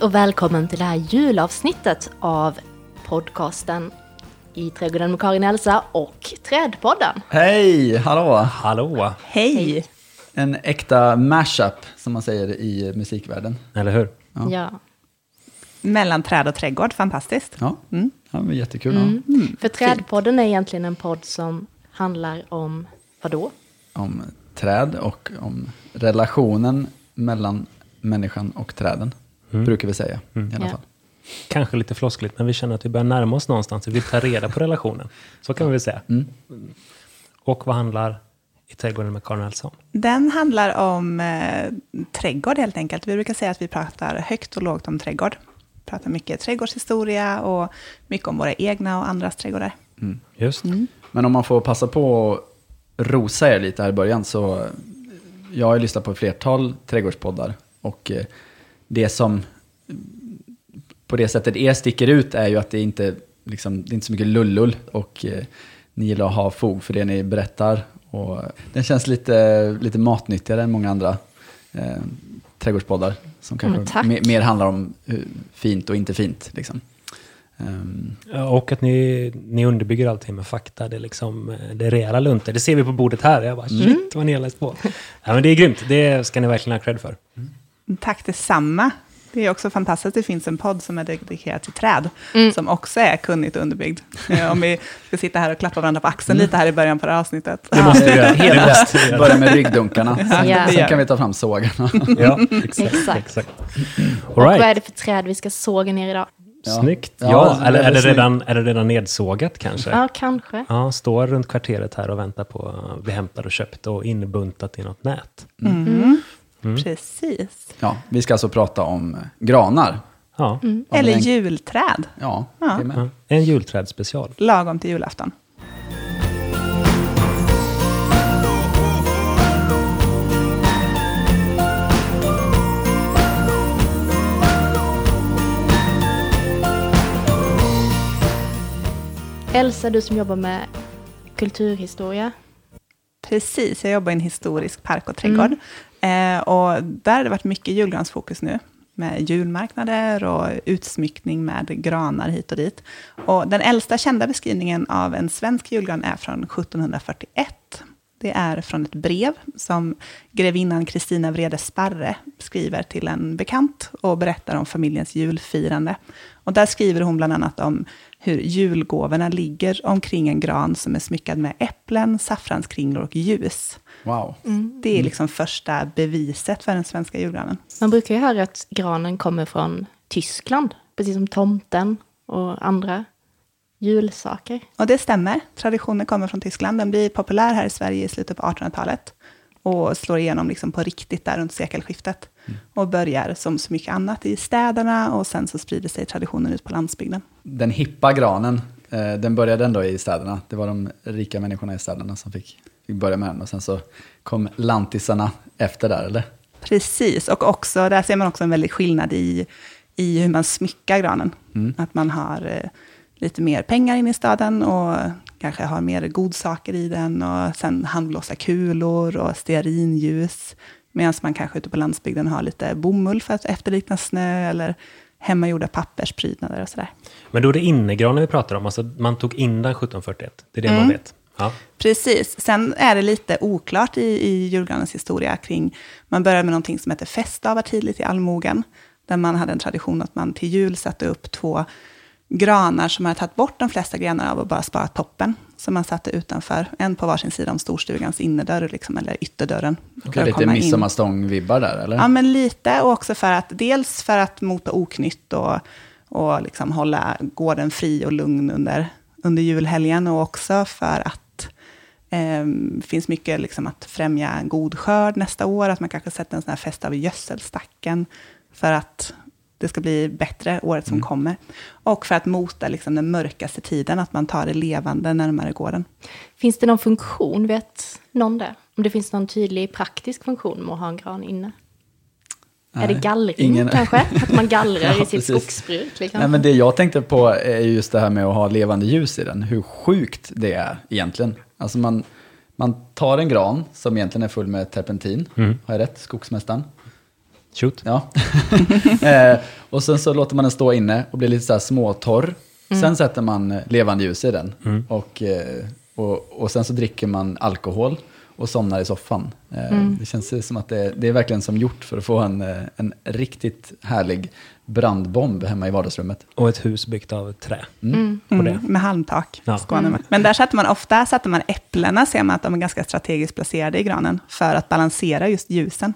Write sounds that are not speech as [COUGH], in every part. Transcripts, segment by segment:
Hej och välkommen till det här julavsnittet av podcasten I trädgården med Karin Elsa och Trädpodden. Hej, hallå! Hallå, Hej! En äkta mashup, som man säger i musikvärlden. eller hur? Ja. Ja. Mellan träd och trädgård, fantastiskt. Ja, Mm. ja men jättekul. Mm. Ja. För Trädpodden är egentligen en podd som handlar om vadå? Om träd och om relationen mellan människan och träden. Brukar vi säga i alla Ja. fall. Kanske lite floskligt, men vi känner att vi börjar närma oss någonstans. Vi vill ta reda på relationen. Så kan vi väl säga. Mm. Och vad handlar i trädgården med Karin Elsa om? Den handlar om eh, trädgård helt enkelt. Vi brukar säga att vi pratar högt och lågt om trädgård. Pratar mycket trädgårdshistoria och mycket om våra egna och andras trädgårdar. Just. Men om man får passa på att rosa er lite här i början så jag har ju lyssnat på ett flertal trädgårdspoddar och eh, det som på det sättet er sticker ut är ju att det inte liksom, det är inte så mycket lullull och eh, ni gillar att ha fog för det ni berättar och den känns lite, lite matnyttigare än många andra eh, trädgårdspoddar som kanske tack. mer, mer handlar om fint och inte fint. Liksom. Ja, Och att ni, ni underbygger allting med fakta. Det är, liksom, eh, det är rejäla lunter. Det ser vi på bordet här. Jag bara, shit vad ni har läst på. [LAUGHS] Ja, men det är grymt. Det ska ni verkligen ha cred för. Tack detsamma. Det är också fantastiskt att det finns en podd som är dedikerad till träd, som också är kunnigt underbyggd. [LAUGHS] Eh, Om vi ska sitta här och klappa varandra på axeln lite här i början på det här avsnittet. Det måste vi göra. [LAUGHS] Helt Det måste vi göra. Börja med ryggdunkarna. Sen, [LAUGHS] Ja. sen kan vi ta fram sågarna. Ja, exakt. Exakt. exakt. All Och vad är right. det för träd vi ska såga ner idag? Ja. Snyggt. Ja, Ja, eller är det, redan, är det redan nedsågat kanske? Ja, kanske. Ja, står runt kvarteret här och väntar på att bli hämtad och köpt och inbuntat i något nät. Mm. Precis. Ja, vi ska alltså prata om eh, granar. Ja, Om Eller en- julträd, Ja, Ja. en julträdsspecial. lagom till julafton. Elsa, du som jobbar med kulturhistoria. Precis, jag jobbar i en historisk park och trädgård. Eh, och där har det varit mycket julgransfokus nu. Med julmarknader och utsmyckning med granar hit och dit. Och den äldsta kända beskrivningen av en svensk julgran är från 1741. Det är från ett brev som grevinnan Kristina Vrede Sparre skriver till en bekant och berättar om familjens julfirande. Och där skriver hon bland annat om hur julgåvorna ligger omkring en gran som är smyckad med äpplen, saffranskringlor och ljus. Wow. Det är liksom första beviset för den svenska julgranen. Man brukar ju höra att granen kommer från Tyskland, precis som tomten och andra julsaker. Och det stämmer. Traditionen kommer från Tyskland. Den blir populär här i Sverige i slutet på 1800-talet. Och slår igenom liksom på riktigt där runt sekelskiftet. Och börjar som så mycket annat i städerna och sen så sprider sig traditionen ut på landsbygden. Den hippa granen, eh, den började ändå i städerna. Det var de rika människorna i städerna som fick, fick börja med den. Och sen så kom lantisarna efter där, eller? Precis, och också, där ser man också en väldig skillnad i, i hur man smyckar granen. Att man har eh, lite mer pengar in i staden och kanske har mer godsaker i den och sen handblåsa kulor och stearinljus. Medan man kanske ute på landsbygden har lite bomull för att efterlikna snö eller hemmagjorda pappersprydnader och sådär. Men då är det innegranen vi pratar om. Alltså man tog in den 1741. Det är det man vet. Ja. Precis. Sen är det lite oklart i, i julgranens historia kring, man började med någonting som heter festdagar tidigt i allmogen, där man hade en tradition att man till jul satte upp två granar som hade tagit bort de flesta grenar av och bara sparat toppen. Som man satte utanför, en på varsin sida om storstugans innerdörr, liksom, eller ytterdörren. Okay, lite midsommarstång-vibbar där, eller? Ja, men lite. Och också för att, dels för att mota oknytt och, och liksom hålla gården fri och lugn under, under julhelgen. Och också för att eh, det finns mycket liksom att främja en god skörd nästa år. Att man kanske sätter en sån här fest av gödselstacken. För att det ska bli bättre året som kommer. Och för att mota liksom den mörkaste tiden, att man tar det levande närmare gården. Finns det någon funktion, vet någon det? Om det finns någon tydlig praktisk funktion med att ha en gran inne? är det Nej, gallring ingen- kanske? Att man gallrar [LAUGHS] Ja, i sitt precis. skogsbruk? Liksom. Nej, men det jag tänkte på är just det här med att ha levande ljus i den. Hur sjukt det är egentligen. Alltså man, man tar en gran som egentligen är full med terpentin, har jag rätt? Skogsmästaren. Shoot. Ja. [LAUGHS] eh, och sen så låter man den stå inne och bli lite så här småtorr. Sen sätter man eh, levande ljus i den. Och, eh, och, och sen så dricker man alkohol och somnar i soffan. Eh, Det känns som att det, det är verkligen som gjort för att få en, en riktigt härlig brandbomb hemma i vardagsrummet. Och ett hus byggt av trä. Mm, På det. med halmtak. Ja. Skåne med. Men där sätter man ofta sätter man äpplena, ser man att de är ganska strategiskt placerade i granen, för att balansera just ljusen.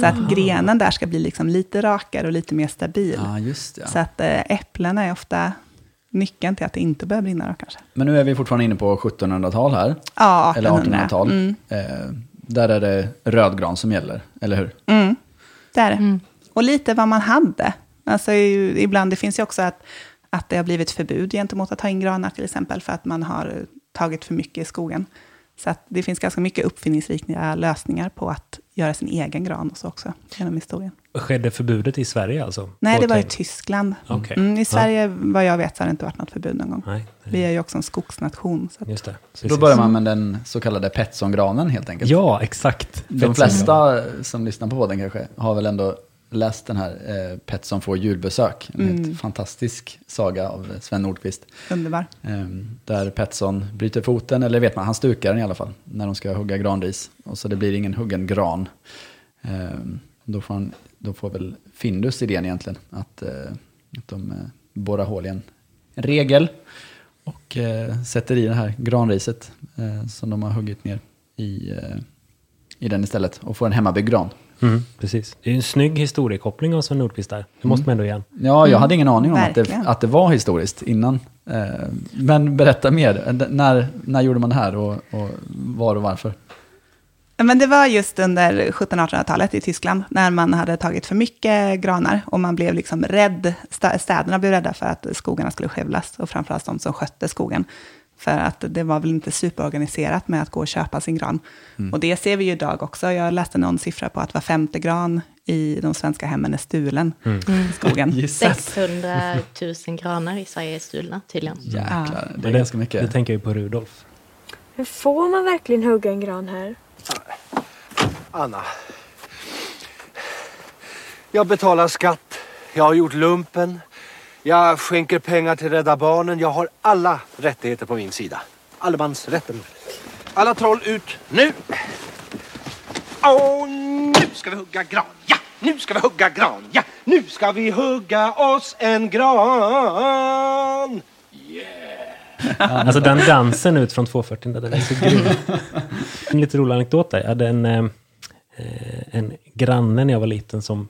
Så att grenen där ska bli liksom lite rakare och lite mer stabil. Ja, just det. Så att eh, äpplena är ofta nyckeln till att det inte börjar brinna då kanske. Men nu är vi fortfarande inne på 1700-tal här. Ja, Eller 1800. 1800-tal. Mm. Eh, där är det rödgran som gäller, eller hur? Mm, det är det. Och lite vad man hade. Alltså, ibland, det finns ju också att, att det har blivit förbud gentemot att ha in granar till exempel, för att man har tagit för mycket i skogen. Så att det finns ganska mycket uppfinningsrika lösningar på att göra sin egen gran och så också, genom historien. Skedde förbudet i Sverige alltså? Nej, det var i? Tyskland. Okej. Mm, I Ja. Sverige, vad jag vet, så har det inte varit något förbud någon gång. Nej, det- Vi är ju också en skogsnation. Så att, just det. Då börjar man med den så kallade Petsongranen helt enkelt. Ja, exakt. De flesta som lyssnar på podden kanske har väl ändå läst den här eh, Petson får julbesök. En Mm. helt fantastisk saga av Sven Nordqvist. underbar. Eh, där Petson bryter foten, eller vet man, han stukar den i alla fall, när de ska hugga granris. Och så det blir ingen huggen gran. Eh, då, får han, då får väl Findus idén egentligen, att, eh, att de eh, borrar hål i en, regel och eh, sätter i det här granriset eh, som de har huggit ner i, eh, i den istället och får en hemmabyggd gran. Mm, precis. Det är ju en snygg historiekoppling av Sven Nordqvist där. Det måste man ändå igen. Ja, jag hade ingen aning om att det, att det var historiskt innan. Eh, men berätta mer. Eh, När, när gjorde man det här och, och var och varför? Men det var just under 1700-1800-talet i Tyskland, när man hade tagit för mycket granar och man blev liksom rädd, städerna blev rädda för att skogarna skulle skövlas, och framförallt de som skötte skogen. För att det var väl inte superorganiserat med att gå och köpa sin gran. Och det ser vi ju idag också. Jag läste någon siffra på att var femte gran i de svenska hemmen är stulen i skogen. Gissa. 600 000 granar i Sverige är stulna tydligen. Jäklar, det är ganska mycket. Det tänker jag ju på Rudolf. Men får man verkligen hugga en gran här? Anna. Jag betalar skatt. Jag har gjort lumpen. Jag skänker pengar till Rädda Barnen. Jag har alla rättigheter på min sida. Allemansrätten. Alla troll ut nu! Och nu ska vi hugga gran. Ja, nu ska vi hugga gran. Ja, nu ska vi hugga oss en gran. Alltså den dansen ut från 240, den är så grym. [LAUGHS] En lite rolig anekdot där. Jag hade en, eh, en granne när jag var liten som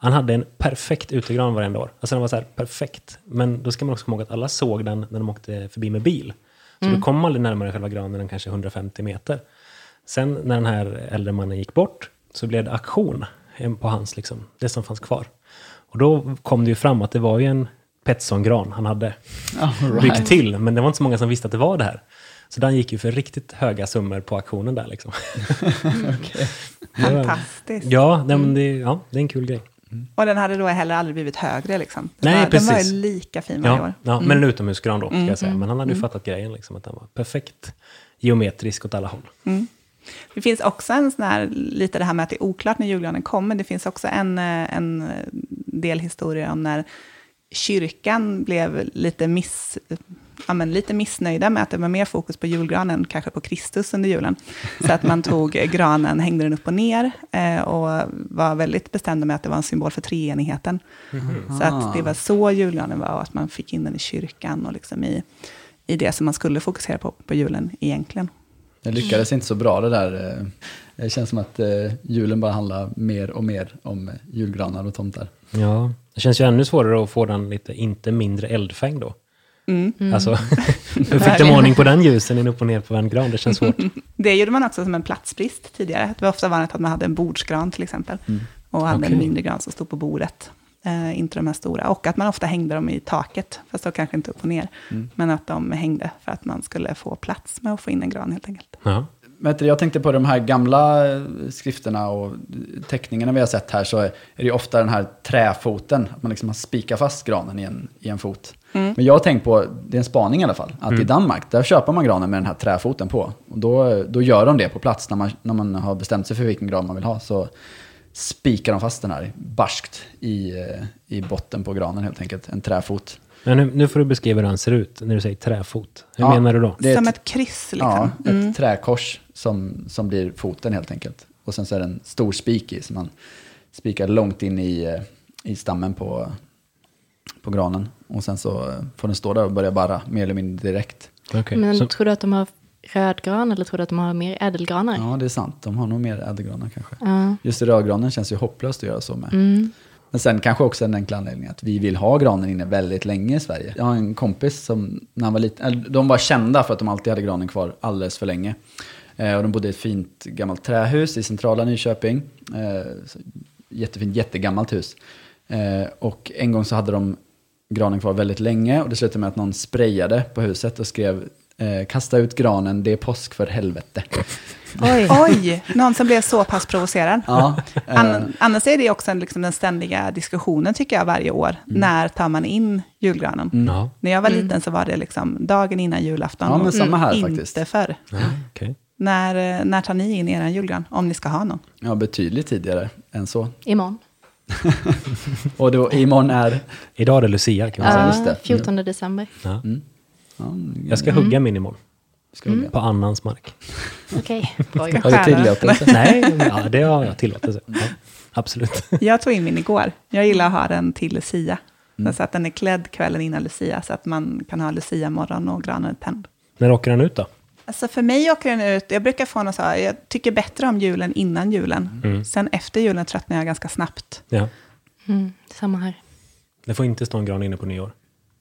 han hade en perfekt utegran varenda år. Alltså den var så här perfekt. Men då ska man också komma ihåg att alla såg den när de åkte förbi med bil. Så då kom man aldrig närmare själva granen än kanske 150 meter. Sen när den här äldre mannen gick bort så blev det aktion på hans, liksom, det som fanns kvar. Och då kom det ju fram att det var ju en Petson-gran han hade All byggt right. till, men det var inte så många som visste att det var det här. Så den gick ju för riktigt höga summor på auktionen där liksom. [LAUGHS] [LAUGHS] Var- Fantastiskt. Ja, nej, men det, ja, det är en kul grej. Och den hade då heller aldrig blivit högre. Liksom. Den Nej, var, Den var precis. ju lika fin varje Ja, år. ja, Men en utomhusgran då, ska jag säga. mm, Men han hade ju fattat grejen, liksom, att den var perfekt geometrisk åt alla håll. Det finns också en sån här, lite det här med att det är oklart när julgranen kommer. Det finns också en, eh, en del historier om när kyrkan blev lite, miss, ja, men lite missnöjda med att det var mer fokus på julgranen, kanske på Kristus under julen. Så att man tog [LAUGHS] granen, hängde den upp och ner eh, och var väldigt bestämda med att det var en symbol för treenigheten. Så att det var så julgranen var och att man fick in den i kyrkan och liksom i, i det som man skulle fokusera på på julen egentligen. Det lyckades inte så bra det där. eh, Det känns som att eh, julen bara handlar mer och mer om julgranar och tomtar. Ja, det känns ju ännu svårare att få den lite, inte mindre eldfängd då. Alltså, [LAUGHS] hur fick de ordning på den ljusen in upp och ner på en gran? Det känns svårt. [LAUGHS] Det gjorde man också som en platsbrist tidigare. Det var ofta vanligt att man hade en bordsgran till exempel. Och hade Okej. en mindre gran som stod på bordet. Eh, inte de här stora. Och att man ofta hängde dem i taket. Fast då kanske inte upp och ner. Men att de hängde för att man skulle få plats med att få in en gran helt enkelt. Ja. Vet du, jag tänkte på de här gamla eh, skrifterna och teckningarna vi har sett här så är det ju ofta den här träfoten, att man liksom har spikat fast granen i en, i en fot. Men jag har tänkt på, det är en spaning i alla fall, att i Danmark där köper man granen med den här träfoten på. Och då, då gör de det på plats när man, när man har bestämt sig för vilken gran man vill ha. Så spikar de fast den här barskt i, eh, i botten på granen helt enkelt. En träfot. Men nu, nu får du beskriva hur han ser ut när du säger träfot. Hur Ja, menar du då? Det är Som ett- ett kryss Ja, liksom. ett träkors som, som blir foten helt enkelt. Och sen så är det en stor spik i som man spikar långt in i, eh, i stammen på, på granen. Och sen så eh, får den stå där och börja barra mer eller mindre direkt. Okej, Men så- tror du att de har rödgran eller tror du att de har mer ädelgranar? Ja, det är sant. De har nog mer ädelgranar kanske. Ja. Just rödgranen känns ju hopplöst att göra så med. Mm. Men sen kanske också en enkel anledning att vi vill ha granen inne väldigt länge i Sverige. Jag har en kompis som, när han var liten, de var kända för att de alltid hade granen kvar alldeles för länge. Eh, och de bodde i ett fint gammalt trähus i centrala Nyköping. Eh, jättefint, jättegammalt hus. Eh, och en gång så hade de granen kvar väldigt länge och det slutade med att någon sprayade på huset och skrev eh, kasta ut granen, det är påsk för helvete. Oj. Oj, någon som blev så pass provocerad. ja, eh, An, annars är det också en, liksom den ständiga diskussionen tycker jag varje år. Mm. När tar man in julgranen? Ja, När jag var liten så var det liksom dagen innan julafton. Ja, men samma här inte faktiskt. förr. ja, okej. När, eh, när tar ni in er julgran? Om ni ska ha någon. ja, betydligt tidigare än så. Imorgon. [LAUGHS] Och då imorgon är... Idag är det Lucia kan man Ja, säga. det. 14 december. Ja. Ja, Jag ska hugga min imorgon. ska vi På annans mark. Okej, [LAUGHS] bra Har du tillåtelse? Nej, ja, det har jag tillåtelse. Ja, absolut. Jag tog in min igår. Jag gillar att ha den till Lucia. Mm. Så att den är klädd kvällen innan Lucia, så att man kan ha Lucia-morgon och granen tänd. När åker den ut då? Alltså för mig åker den ut, jag brukar få något så här, jag tycker bättre om julen innan julen. Mm. Sen efter julen tröttnar jag ganska snabbt. Ja. Mm, samma här. Det får inte stå en gran inne på nyår.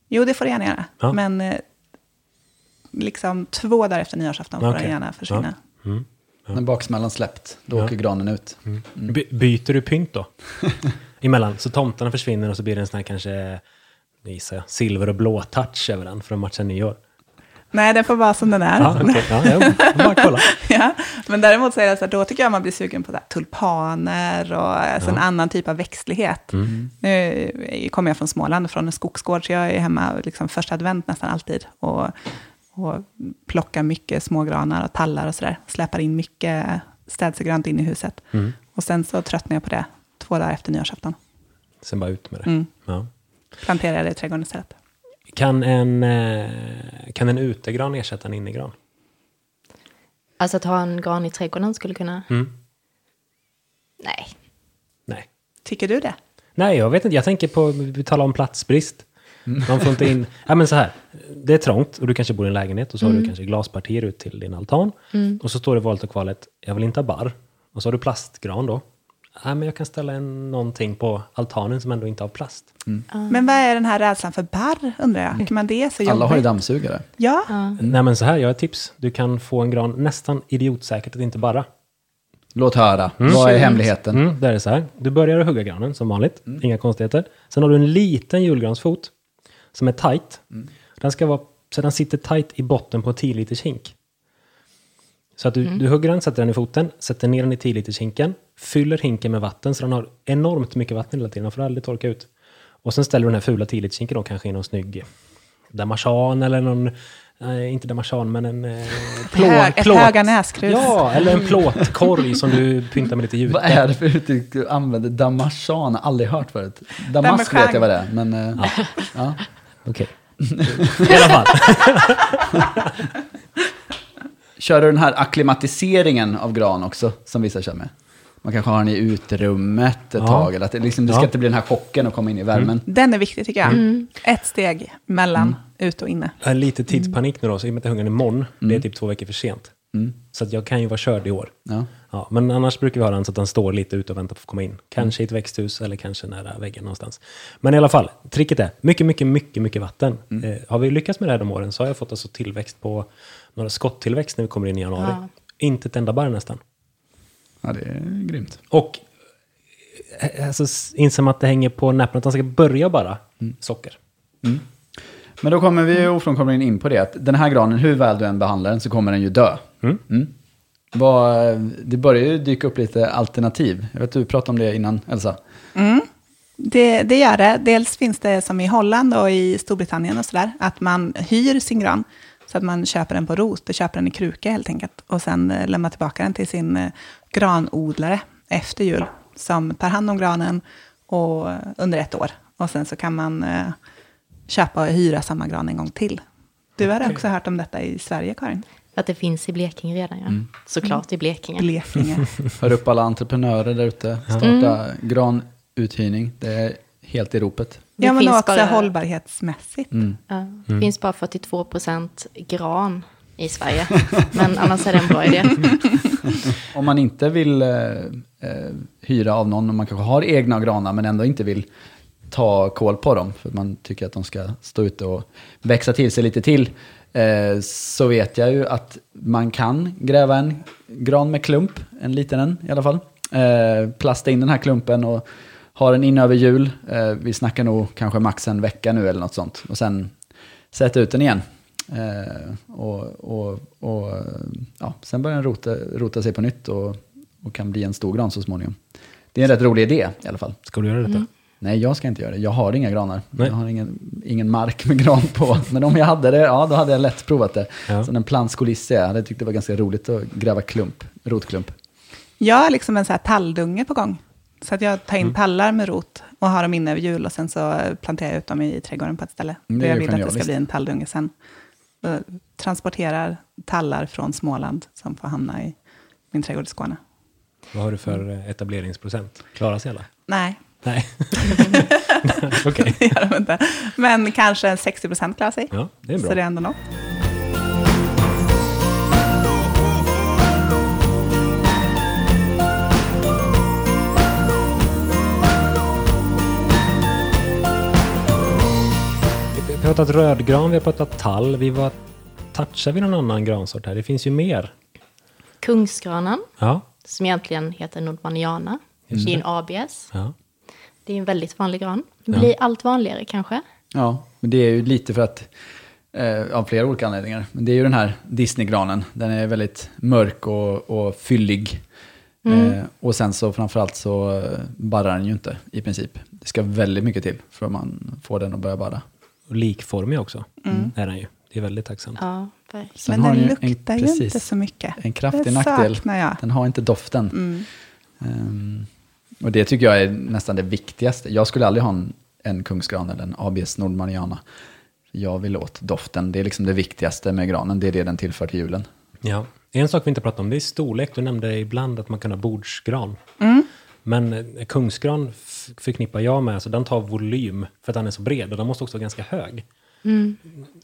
Jo, det får det gärna göra. Ja. Men eh, liksom två dagar efter nyårsafton får Okej. den gärna försvinna. Mm. När baksmällan släppt, då Ja. åker granen ut. By- byter du pynt då? [LAUGHS] Emellan, så tomtarna försvinner och så blir det en sån här kanske, gissar jag, silver och blå touch över den för att matcha nyår. Nej, den får vara som den är. Ja, okej. Ja, jag bara kolla. [LAUGHS] ja, men däremot så är det så här, då tycker jag man blir sugen på tulpaner och alltså en annan typ av växtlighet. Mm. Nu kommer jag från Småland, från en skogsgård, så jag är hemma liksom första advent nästan alltid. Och, och plockar mycket smågranar och tallar och sådär. Släpar in mycket städsegrönt in i huset. Mm. Och sen så tröttnar jag på det två dagar efter nyårsafton. Sen bara ut med det. Mm. Ja. Planterar jag det i trädgården istället. Kan, en, eh, kan en utegran ersätta en innegran? Alltså att ha en gran i trädgården skulle kunna... Mm. Nej. Nej. Tycker du det? Nej, jag vet inte. Jag tänker på, vi talar om platsbrist. Man får inte in... Ja, men så här. Det är trångt och du kanske bor i en lägenhet och så har du kanske glaspartier ut till din altan. Och så står det valet och kvalet, jag vill inte ha barr. Och så har du plastgran då. Nej, men jag kan ställa en, någonting på altanen som ändå inte har plast. Men vad är den här rädslan för barr, undrar jag? Tycker man det så jobbigt? Alla har ju dammsugare. Ja, Nej, men så här, jag har ett tips. Du kan få en gran nästan idiotsäkert att inte barra. Låt höra. Vad är hemligheten? Mm, där är så här. Du börjar att hugga granen som vanligt. Inga konstigheter. Sen har du en liten julgransfot som är tight. Den ska vara så den sitter tight i botten på en 10 liters hink. Så att du, du hugger den, sätter den i foten, sätter ner den i 10 liters hinken, fyller hinken med vatten så den har enormt mycket vatten hela tiden, den får aldrig torka ut. Och sen ställer du den här fula 10 liters hinken då kanske i någon snygg damarsan eller någon, nej inte damarsan men en eh, [LAUGHS] plåt. Hög- ett höga näskrus. Ja, eller en [LAUGHS] plåtkorg som du pyntar med lite jute. Vad är det för uttryck du använder? Damarsan, aldrig hört förut. Damask vet jag vad det är, men... eh, ja. Okej. [LAUGHS] I alla fall. [LAUGHS] Kör du den här akklimatiseringen av gran också, som vissa kör med? Man kanske har den i uterummet ett Ja. tag, eller att det, liksom, det ska Ja. inte bli den här chocken att komma in i värmen. den är viktig tycker jag. Mm. Ett steg mellan ut och inne. Jag har lite tidspanik nu då, så i och med att jag hugger den imorgon, det är typ två veckor för sent. Så att jag kan ju vara körd i år. Ja. Ja, men annars brukar vi ha den så att den står lite ute och väntar på att komma in. Kanske i ett växthus eller kanske nära väggen någonstans. Men i alla fall, tricket är mycket, mycket, mycket, mycket vatten. Eh, har vi lyckats med det här de åren så har jag fått alltså tillväxt på några skottillväxt när vi kommer in i januari. Ja. Inte ett enda barr nästan. ja, det är grymt. Och eh, alltså, inser man att det hänger på näppen att han ska börja bara socker. Men då kommer vi ofrånkomligen in på det, att den här granen, hur väl du än behandlar den så kommer den ju dö. Mm. Vad, det börjar ju dyka upp lite alternativ. Jag vet du pratade om det innan, Elsa. Det, det gör det. Dels finns det som i Holland och i Storbritannien och sådär, att man hyr sin gran. Så att man köper den på rot, och köper den i kruka helt enkelt. Och sen eh, lämnar tillbaka den till sin eh, granodlare efter jul. som tar hand om granen och, under ett år. Och sen så kan man eh, köpa och hyra samma gran en gång till. Du hade Okej. också hört om detta i Sverige, Karin? Att det finns i Blekinge redan, ja. Mm. Såklart i Blekinge. Blekinge. [LAUGHS] Hör upp alla entreprenörer där ute. Starta granuthyrning. Det är helt i ropet. Det ja, men finns också bara- hållbarhetsmässigt. Mm. Ja, det finns bara 42 procent gran i Sverige. Men annars är det en bra idé. [LAUGHS] Om man inte vill eh, eh, hyra av någon, om man kanske har egna granar men ändå inte vill ta koll på dem, för man tycker att de ska stå ute och växa till sig lite till, eh, så vet jag ju att man kan gräva en gran med klump, en liten en i alla fall. Eh, plasta in den här klumpen och ha den in över jul. Eh, vi snackar nog kanske max en vecka nu eller något sånt. Och sen sätta ut den igen. Och, och, och ja, sen börjar den rota, rota sig på nytt och, och kan bli en stor gran så småningom. Det är en rätt rolig idé i alla fall. Ska du göra detta? Nej, jag ska inte göra det. Jag har inga granar. Nej. Jag har ingen, ingen mark med gran på. Men om jag hade det, ja då hade jag lätt provat det. Ja. Så en plantskolisse, jag hade tyckt det var ganska roligt att gräva klump, rotklump. Jag har liksom en så här talldunge på gång. Så att jag tar in tallar med rot och har dem inne över jul och sen så planterar jag ut dem i trädgården på ett ställe. Mm, det För jag är vill att det ska bli en talldunge sen. Och transporterar tallar från Småland som får hamna i min trädgård i Skåne. Vad har du för eh, etableringsprocent? Klarar sig alla? Nej, [LAUGHS] Nej. Okej. det gör de inte. Men kanske 60 procent klarar sig. Ja, det är bra. Så det är ändå något. Vi har pratat rödgran, vi har pratat tall. Vi var, touchar vi någon annan gransort här? Det finns ju mer. Kungsgranen, Ja. som egentligen heter Nordmaniana. Det är en ABS. ja. Det är en väldigt vanlig gran. Det Ja. blir allt vanligare kanske. Ja, men det är ju lite för att, eh, av flera olika anledningar. Men det är ju den här Disney-granen. Den är väldigt mörk och, och fyllig. Eh, och sen så framförallt så eh, barrar den ju inte i princip. Det ska väldigt mycket till för att man får den att börja barra. Och likformig också är den ju. Det är väldigt tacksamt. Ja, Men har den ju luktar en, ju precis, inte så mycket. En kraftig det nackdel. jag. Den har inte doften. Mm. Ehm, och det tycker jag är nästan det viktigaste. Jag skulle aldrig ha en, en kungsgran eller en ABS Nordmaniana. Jag vill åt doften. Det är liksom det viktigaste med granen. Det är det den tillför till julen. Ja. En sak vi inte pratat om, det är storlek. Du nämnde ibland att man kan ha bordsgran. Men eh, kungsgran förknippar jag med, alltså den tar volym för att den är så bred och den måste också vara ganska hög.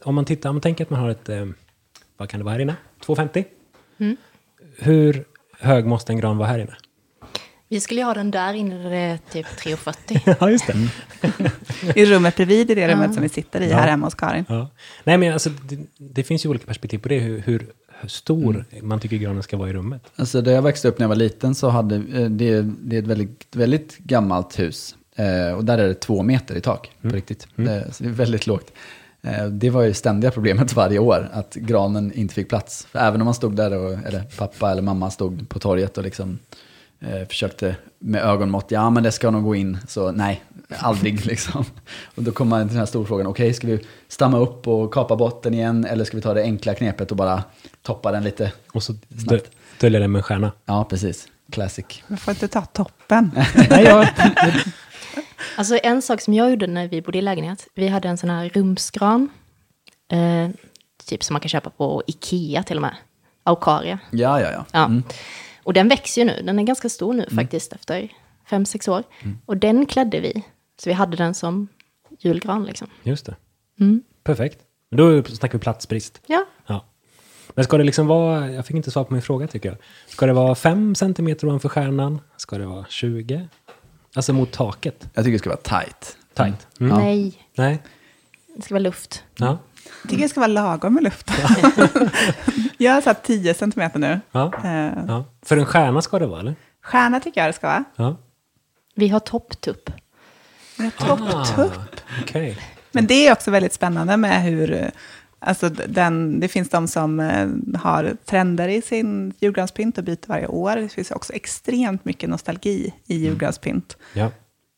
Om man tittar, om man tänker att man har ett, eh, vad kan det vara här inne? 250? Hur hög måste en gran vara här inne? Vi skulle ju ha den där inne typ 3,40. [LAUGHS] ja, just det. I rummet bredvid, i det rummet som vi sitter i här hemma hos Karin. Ja. Nej, men alltså, det, det finns ju olika perspektiv på det, hur, hur stor man tycker granen ska vara i rummet. Alltså där jag växte upp när jag var liten så hade eh, det, det är ett väldigt, väldigt gammalt hus. Eh, och där är det två meter i tak på riktigt. Eh, så det är väldigt lågt. Eh, det var ju ständiga problemet [LAUGHS] varje år, att granen inte fick plats. För även om man stod där, och, eller pappa eller mamma stod på torget och liksom eh, försökte med ögonmått, ja men det ska nog gå in, så nej, aldrig [LAUGHS] liksom. Och då kommer man till den här storfrågan, okej ska vi stamma upp och kapa botten igen, eller ska vi ta det enkla knepet och bara toppa den lite? Och så Snabbt. dölja den med en stjärna. Ja, precis. Classic. Du får inte ta toppen. [LAUGHS] Nej, jag, [LAUGHS] Alltså en sak som jag gjorde när vi bodde i lägenhet, vi hade en sån här rumsgran. Eh, typ som man kan köpa på Ikea till och med. Aukaria. Ja, ja, ja. Ja. Mm. Och den växer ju nu, den är ganska stor nu faktiskt efter fem, sex år. Och den klädde vi, så vi hade den som julgran liksom. just det. Perfekt. Men då snackar vi platsbrist. Ja, Ja. Men ska det liksom vara, jag fick inte svar på min fråga tycker jag. Ska det vara 5 centimeter ovanför stjärnan? Ska det vara 20? Alltså mot taket? Jag tycker det ska vara tight. Tight. Mm. nej, Nej? det ska vara luft. Ja. Jag tycker det ska vara lagom med luft. [LAUGHS] jag har satt 10 centimeter nu. Ja. Eh, ja. För en stjärna ska det vara, eller? stjärna tycker jag det ska vara. Ja. Vi har topptupp. Topptupp. Okej. Men det är också väldigt spännande med hur... eh, Alltså den, det finns de som eh, har trender i sin julgranspynt och byter varje år. Det finns också extremt mycket nostalgi i julgranspynt. Ja.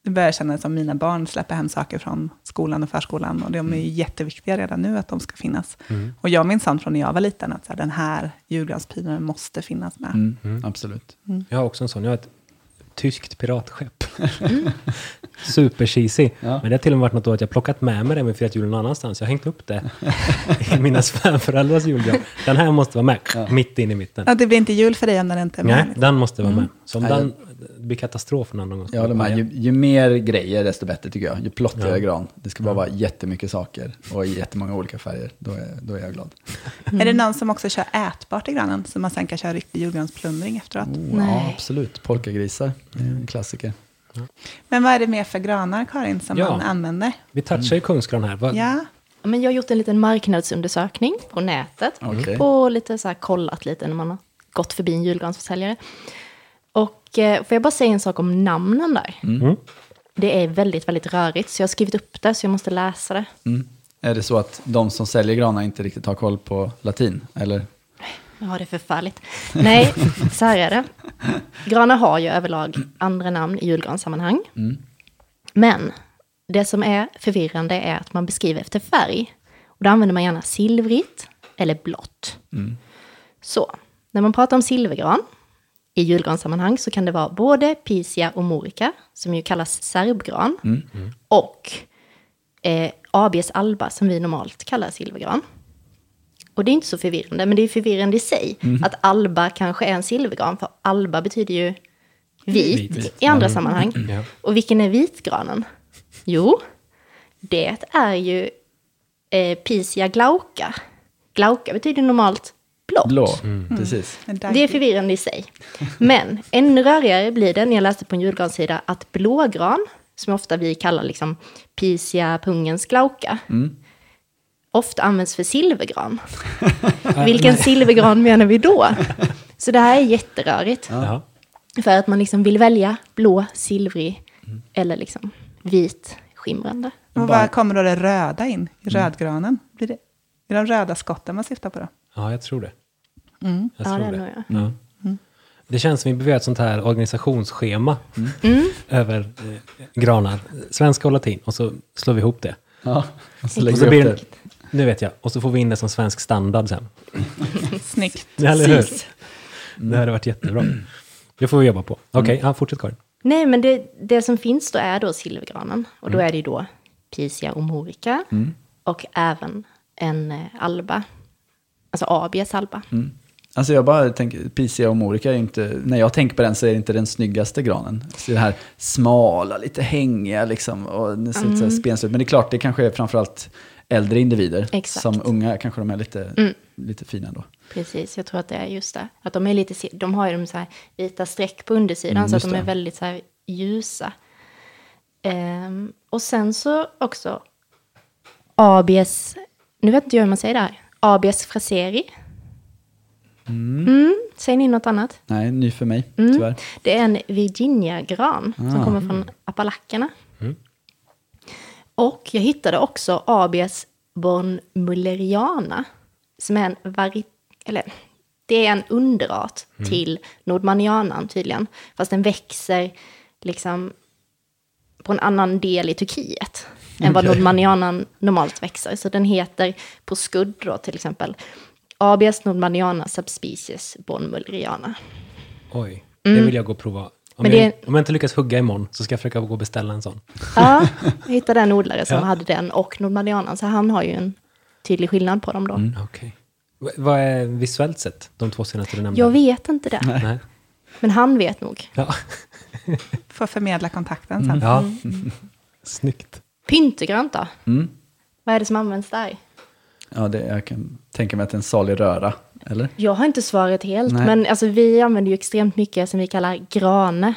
Det börjar kännas som mina barn släpper hem saker från skolan och förskolan. Och de är ju jätteviktiga redan nu att de ska finnas. Och jag minns sånt från när jag var liten, att så här, den här julgransprydnaden måste finnas med. Mm, Absolut. Jag har också en sån. Jag har ett tyskt piratskepp. [LAUGHS] Super cheesy. Ja. Men det har till och med varit något år att jag plockat med mig det med firat jul någon annanstans. Jag har hängt upp det [LAUGHS] i mina svärföräldrars julgran. Den här måste vara med, mitt in i mitten. Ja, det blir inte jul för dig om den inte är med. Nej, liksom. den måste vara med. Så om Nej, den det blir katastrof någon gång. Jag håller med. Ju, ju mer grejer desto bättre tycker jag. Ju plottigare Ja. gran. Det ska bara vara jättemycket saker och i jättemånga olika färger. Då är, då är jag glad. Är det någon som också kör ätbart i granen, så man sen kan köra riktig julgransplundring efteråt? Oh, Nej. Ja, absolut. Polkagrisar, är en klassiker. Men vad är det mer för granar, Karin, som Ja. man använder? Vi touchar ju kungsgran här. Vad, Ja, Ja, Men jag har gjort en liten marknadsundersökning på nätet. Okej. Och lite så här kollat lite när man har gått förbi en julgransförsäljare. Eh, får jag bara säga en sak om namnen där? Mm. Det är väldigt, väldigt rörigt. Så jag har skrivit upp det, så jag måste läsa det. Mm. Är det så att de som säljer granar inte riktigt har koll på latin? Eller? Ja, det är förfärligt. Nej, så här är det. Granar har ju överlag andra namn i julgranssammanhang. Men det som är förvirrande är att man beskriver efter färg. Och då använder man gärna silvrigt eller blått. Så, när man pratar om silvergran i julgranssammanhang så kan det vara både Pisia och Morica, som ju kallas serbgran, och eh, ABs alba, som vi normalt kallar silvergran. Och det är inte så förvirrande, men det är förvirrande i sig. Att alba kanske är en silvergran, för alba betyder ju vit, Vit. i andra sammanhang. Ja. Och vilken är vitgranen? Jo, det är ju eh, Pisia glauca. Glauca betyder normalt blått. Blå, precis. en Det är förvirrande i sig. Men ännu rörigare blir det när jag läste på en julgranssida att blågran, som ofta vi kallar liksom Pisia pungens glauca, ofta används för silvergran. [LAUGHS] Vilken silvergran menar vi då? Så det här är jätterörigt. Ja. För att man liksom vill välja blå, silvrig eller liksom vit, skimrande. Och var kommer då det röda in i rödgranen? Blir det, är det de röda skotten man syftar på då? Ja, jag tror det. Jag Mm. Ja, tror det det. jag. Ja. Det känns som vi behöver ett sånt här organisationsschema [LAUGHS] Mm. över eh, granar, svenska och latin, och så slår vi ihop det. Ja, och så Och så blir det, nu vet jag, och så får vi in det som svensk standard sen. [LAUGHS] Snyggt. [LAUGHS] Eller hur? Precis. Det hade varit jättebra. Det får vi jobba på. Okej, ja, fortsätt Karin. Nej, men det, det som finns då är då silvergranen. Och då är det ju då Pisia och Morica. Och även en eh, alba. Alltså Abies alba. Alltså jag bara tänker, Pisia och Morica är inte, när jag tänker på den så är det inte den snyggaste granen. Så det här smala, lite hängiga liksom, och det ser lite så ut. Men det är klart, det kanske är framförallt äldre individer. Exakt. Som unga kanske de är lite, lite fina då. Precis, jag tror att det är just det. Att de är lite, de har ju de så här vita streck på undersidan Mm, så att de är det. väldigt så här ljusa. Ehm, och sen så också ABS, nu vet inte jag hur man säger det här, ABS fraseri. Mm. Säger ni något annat? Nej, ny för mig, Mm. tyvärr. Det är en Virginia-gran som kommer från Appalackerna. Och jag hittade också ABS Bornmulleriana, som är en vari... Eller, det är en underart till Nordmanianan tydligen. Fast den växer liksom på en annan del i Turkiet än vad Okej. Nordmanianan normalt växer. Så den heter på skudd då till exempel ABS Nordmaniana subspecies Bornmulleriana. Oj, det vill jag gå och prova. Om, Mm. Men jag, det- om jag inte lyckas hugga imorgon så ska jag försöka gå och beställa en sån. Ja, jag hittade en odlare som Ja. hade den och Nordmanianan, så han har ju en tydlig skillnad på dem då. Okej. V- Vad är visuellt sett, de två senaste du nämnde? Jag vet inte det, Nej. men han vet nog. Ja. Får förmedla kontakten sen. ja. Snyggt. Pyntegrönt då? Mm. Vad är det som används där? Ja, det, jag kan tänka mig att det är en salig röra, eller? Jag har inte svaret helt, Nej. men alltså, vi använder ju extremt mycket som vi kallar grane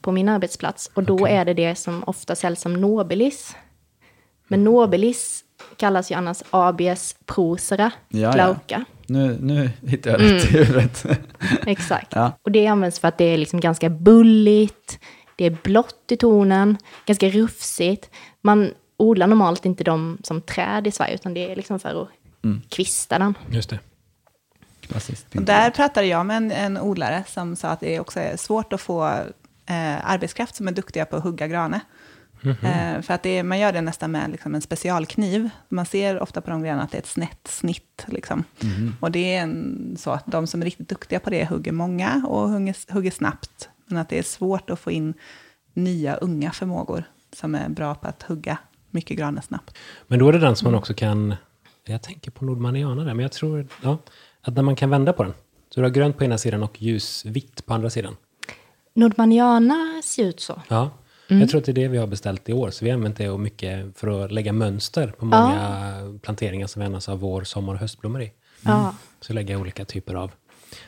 på min arbetsplats. Och då är det det som ofta säljs som nobilis. Men nobilis kallas ju annars ABS prosera Ja, ja. glauca. Nu, nu hittar jag rätt i huvudet. [LAUGHS] Exakt. Ja. Och det används för att det är liksom ganska bulligt, det är blått i tonen, ganska rufsigt. Man odlar normalt inte dem som träd i Sverige, utan det är liksom för att kvista den. Just det. Klassiskt. Och där pratade jag med en, en odlare som sa att det också är svårt att få eh, arbetskraft som är duktiga på att hugga grane. Eh, för att det är, man gör det nästan med liksom en specialkniv. Man ser ofta på de grenarna att det är ett snett snitt. Liksom. Och det är en, så att de som är riktigt duktiga på det hugger många och hugger, hugger snabbt. Men att det är svårt att få in nya unga förmågor som är bra på att hugga mycket granar snabbt. Men då är det den som man också kan... Jag tänker på nordmaniana där, men jag tror ja, att när man kan vända på den. Så du har grönt på ena sidan och ljusvitt på andra sidan. Nordmaniana ser ut så. Ja, jag tror att det är det vi har beställt i år. Så vi har använt det och mycket för att lägga mönster på många planteringar som vi annars har vår, sommar och höstblommor i. Ja. Så lägga olika typer av,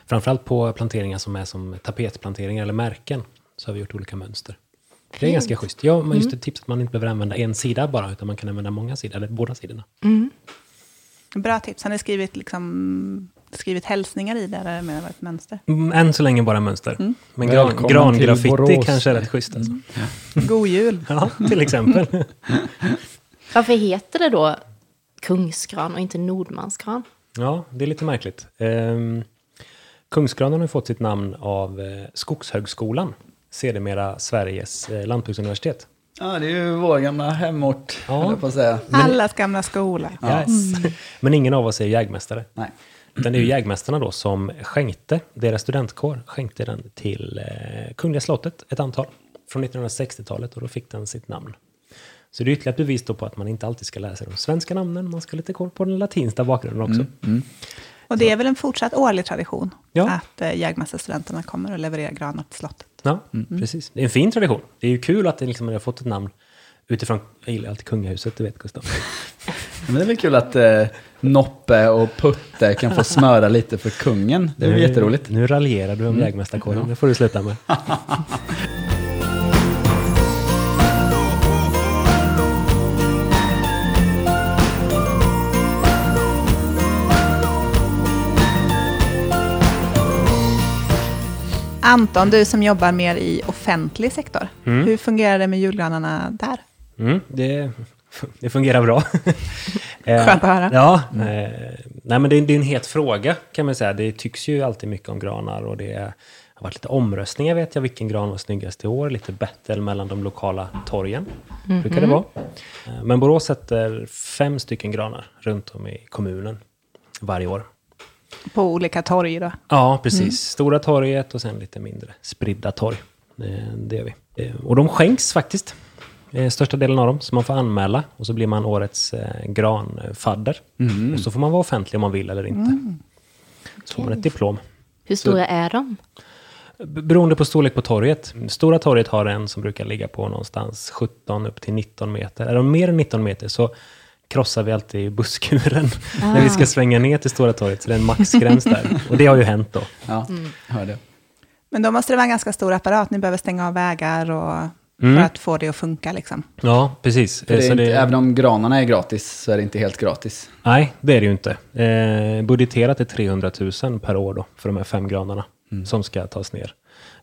framförallt på planteringar som är som tapetplanteringar eller märken, så har vi gjort olika mönster. Det är ganska schysst. Ja, men just ett tips att man inte behöver använda en sida bara, utan man kan använda många sidor, eller båda sidorna. Bra tips. Har ni skrivit, liksom, skrivit hälsningar i det, eller mer ett mönster? Mm, Än så länge bara mönster. Men gran, grangraffiti kanske är rätt schysst alltså. God jul! [LAUGHS] Ja, till exempel. [LAUGHS] Varför heter det då kungsgran och inte nordmansgran? Ja, det är lite märkligt. Um, Kungsgranen har fått sitt namn av eh, Skogshögskolan, sedermera Sveriges eh, lantbruksuniversitet. Ja, det är ju vår gamla hemort, Ja. på att säga. Allas gamla skola. Yes. [LAUGHS] Men ingen av oss är jägmästare. Nej. Utan det är ju jägmästarna då som skänkte, deras studentkår skänkte den till eh, Kungliga slottet, ett antal, från 1960-talet och då fick den sitt namn. Så det är ytterligare ett bevis då på att man inte alltid ska lära sig de svenska namnen, man ska lite koll på den latinska bakgrunden också. Och det är väl en fortsatt årlig tradition Ja. att eh, jägmästarstudenterna kommer och levererar granar till slottet. Ja, precis. Det är en fin tradition. Det är ju kul att det liksom har fått ett namn utifrån, jag gillar alltid kungahuset, du vet Gustav. [LAUGHS] Men det är väl kul att eh, Noppe och Putte kan få smöra lite för kungen. Det är väl jätteroligt. Nu raljerar du om jägmästarkåren, det får du sluta med. [LAUGHS] Anton, du som jobbar mer i offentlig sektor. Hur fungerar det med julgranarna där? Mm, det, det fungerar bra. Eh, [LAUGHS] Skönt att höra. Ja, eh, nej men det är, det är en het fråga kan man säga. Det tycks ju alltid mycket om granar och det har varit lite omröstningar vet jag, vilken gran var snyggast i år. Lite battle mellan de lokala torgen, brukar det vara. Eh, Men Borås sätter fem stycken granar runt om i kommunen varje år. På olika torg då? Ja, precis. Stora torget och sen lite mindre spridda torg. Eh, Det gör vi. Eh, Och de skänks faktiskt. eh, Största delen av dem. Så man får anmäla och så blir man årets granfadder. Och så får man vara offentlig om man vill eller inte. Så får man ett diplom. Hur stora är de? Beroende på storlek på torget. Stora torget har en som brukar ligga på någonstans 17 upp till 19 meter. Är de mer än 19 meter så krossar vi alltid busskuren [LAUGHS] när vi ska svänga ner till Stora torget. Så det är en maxgräns där. [LAUGHS] Och det har ju hänt då. Ja, hör det. Men då måste det vara en ganska stor apparat. Ni behöver stänga av vägar och Mm. för att få det att funka. Liksom. Ja, precis. Inte, det- Även om granarna är gratis så är det inte helt gratis. Nej, det är det ju inte. Eh, budgeterat är 300 000 per år då, för de här fem granarna som ska tas ner.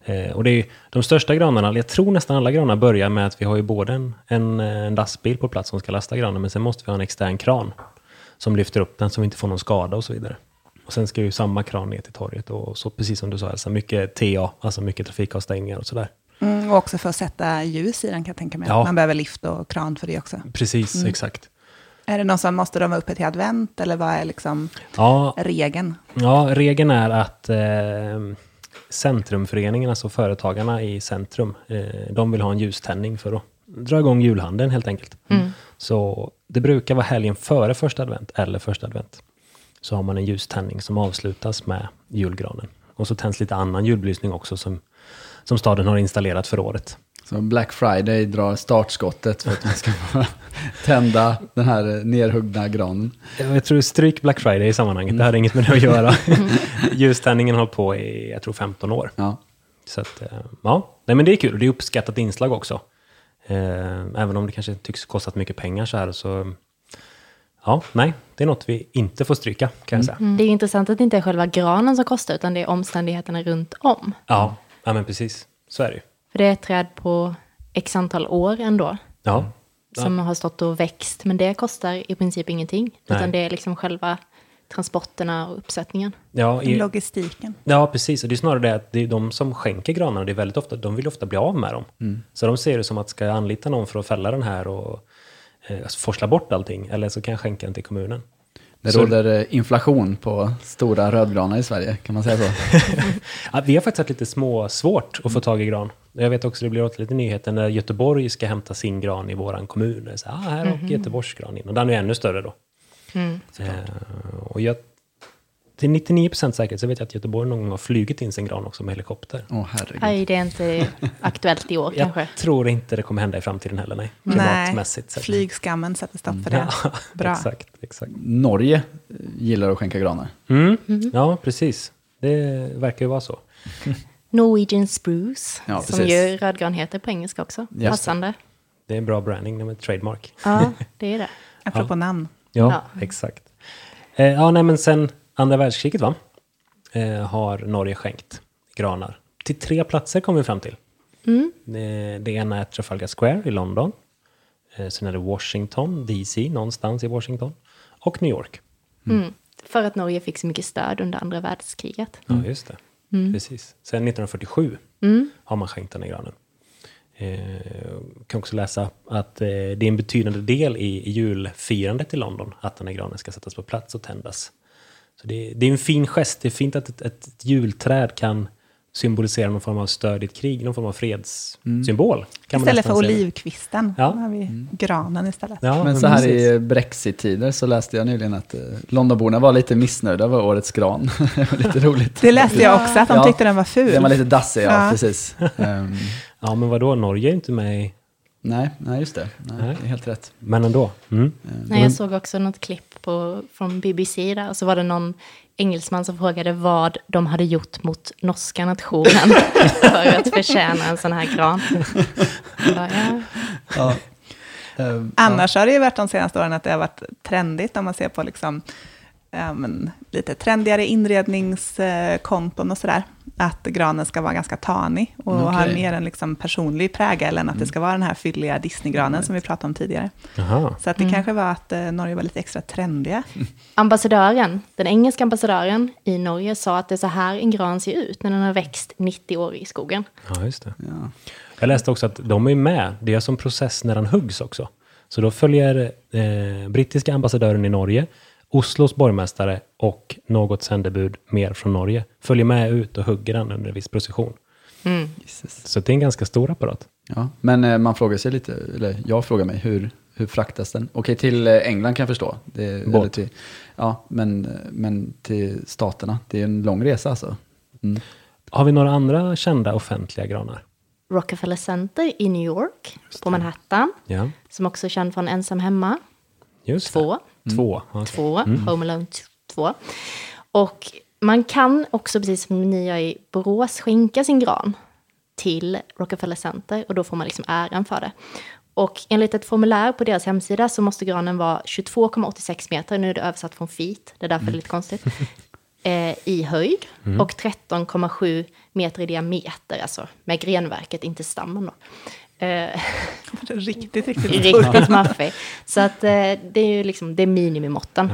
Eh, och det är de största granarna, jag tror nästan alla granar börjar med att vi har ju både en, en, eh, en lastbil på plats som ska lasta granen, men sen måste vi ha en extern kran som lyfter upp den så vi inte får någon skada och så vidare. Och sen ska ju samma kran ner till torget och så precis som du sa, alltså mycket TA, alltså mycket trafikavstängningar och sådär. Mm, och också för att sätta ljus i den kan jag tänka mig. Ja. Man behöver lift och kran för det också. Precis, exakt. Är det någon som måste de vara uppe till advent eller vad är liksom Ja, regeln? Ja, regeln är att eh, Centrumföreningen, alltså företagarna i centrum, eh, de vill ha en ljuständning för att dra igång julhandeln helt enkelt. Så det brukar vara helgen före första advent eller första advent. Så har man en ljuständning som avslutas med julgranen. Och så tänds lite annan julbelysning också som, som staden har installerat för året. Så Black Friday drar startskottet för att man ska [LAUGHS] tända den här eh, nerhuggna granen. Jag tror stryk Black Friday i sammanhanget, det hade inget med det att göra. [LAUGHS] Ljuständningen har hållit på i, jag tror 15 år. Ja. Så att, eh, ja, nej men det är kul. Det är uppskattat inslag också. Eh, Även om det kanske tycks kostat mycket pengar så här så... Ja, nej, det är något vi inte får stryka kan jag säga. Det är intressant att det inte är själva granen som kostar, utan det är omständigheterna runt om. Ja, ja, men precis. Så är det ju. För det är ett träd på x antal år ändå, Ja, som har stått och växt. Men det kostar i princip ingenting, Nej. utan det är liksom själva transporterna och uppsättningen. ja, i, Logistiken. ja, precis. Och det är snarare det att det är de som skänker granarna, det är väldigt ofta, de vill ofta bli av med dem. Så de ser det som att ska jag anlita någon för att fälla den här och eh, forsla bort allting, eller så kan jag skänka den till kommunen. Det Så- råder eh, inflation på stora rödgranar i Sverige, kan man säga så? [LAUGHS] Ja, vi har faktiskt haft lite små svårt att få tag i gran. Jag vet också, det blir åt lite nyheter när Göteborg ska hämta sin gran i våran kommun. Så, ah, här åker Göteborgs gran in. Och den är ännu större då. Eh, och jag, till 99% säkerhet så vet jag att Göteborg någon gång har flugit in sin gran också med helikopter. Åh herregud. Nej, det är inte aktuellt i år kanske. Jag tror inte det kommer hända i framtiden heller, nej. Nej, Klimatmässigt sett. flygskammen sätter stopp för det. Ja, [LAUGHS] Bra. exakt, exakt. Norge gillar att skänka granar. Mm. Ja, precis. Det verkar ju vara så. [LAUGHS] Norwegian spruce, Ja, som precis. ju rödgran heter på engelska också. det. Passande. Det är en bra branding, det är ett trademark. Ja, [LAUGHS] det är det. Apropå namn. Ja, Ja. exakt. Eh, ja, nej, men sen andra världskriget va? Eh, har Norge skänkt granar. Till tre platser kom vi fram till. Eh, det ena är Trafalgar Square i London. Eh, sen är det Washington, DC, någonstans i Washington. Och New York. Mm. För att Norge fick så mycket stöd under andra världskriget. Ja, just det. Precis. Sen 1947 har man skänkt den här granen. Eh, kan också läsa att eh, det är en betydande del i, i julfirandet i London att den här granen ska sättas på plats och tändas. Så det, det är en fin gest. Det är fint att ett, ett, ett julträd kan symbolisera någon form av stöd i ett krig, någon form av fredssymbol. Man Istället för olivkvisten, Ja. har vi granen istället. Ja, Men så här precis. i Brexit-tider så läste jag nyligen att eh, Londonborna var lite missnöjda över årets gran. det [LAUGHS] var lite roligt. Det läste jag också, att de Ja. tyckte den var ful. Den var lite dassig, ja, Ja. precis. [LAUGHS] Ehm, Ja, men vadå, Norge är inte med i... nej, nej, just det. Nej, Nej. det är helt rätt. Men ändå. Mm. Nej, jag såg också något klipp på, från BBC där, och så var det någon engelsman som frågade vad de hade gjort mot norska nationen [LAUGHS] för att förtjäna en sån här gran. Jag bara, ja. Ja. Ehm, Annars har det ju varit de senaste åren att det har varit trendigt om man ser på liksom, ja, men, lite trendigare inredningskonton och sådär. Att granen ska vara ganska tanig och Okej. ha mer en liksom personlig prägel än att det ska vara den här fylliga Disneygranen som vi pratade om tidigare. Jaha. Så att det kanske var att eh, Norge var lite extra trendiga. [LAUGHS] Ambassadören, den engelska ambassadören i Norge sa att det är så här en gran ser ut när den har växt 90 år i skogen. Ja, just det. ja. Jag läste också att de är med. Det är som process när den huggs också. Så då följer eh, brittiska ambassadören i Norge, Oslos borgmästare och något sändebud mer från Norge följer med ut och hugger den under en viss precision. Jesus. Så det är en ganska stor apparat. Ja, men eh, man frågar sig lite, eller jag frågar mig, hur, hur fraktas den? Okej, till eh, England kan jag förstå. Det, Båt. eller till, ja, men, eh, men till staterna, det är en lång resa alltså. Mm. Har vi några andra kända offentliga granar? Rockefeller Center i New York, på Manhattan, Ja, som också är känd från Ensam Hemma, just två. det. Två. Ja. Två, Home Alone 2. Och man kan också, precis som ni gör i Borås, skänka sin gran till Rockefeller Center och då får man liksom äran för det. Och enligt ett formulär på deras hemsida så måste granen vara 22,86 meter, nu är det översatt från feet, det är därför det är lite konstigt, [LAUGHS] eh, i höjd och 13,7 meter i diameter, alltså med grenverket, inte stammen då. Eh, [LAUGHS] Riktigt, riktigt riktigt maffig. Så att eh, det är ju liksom, det är minimimåtten.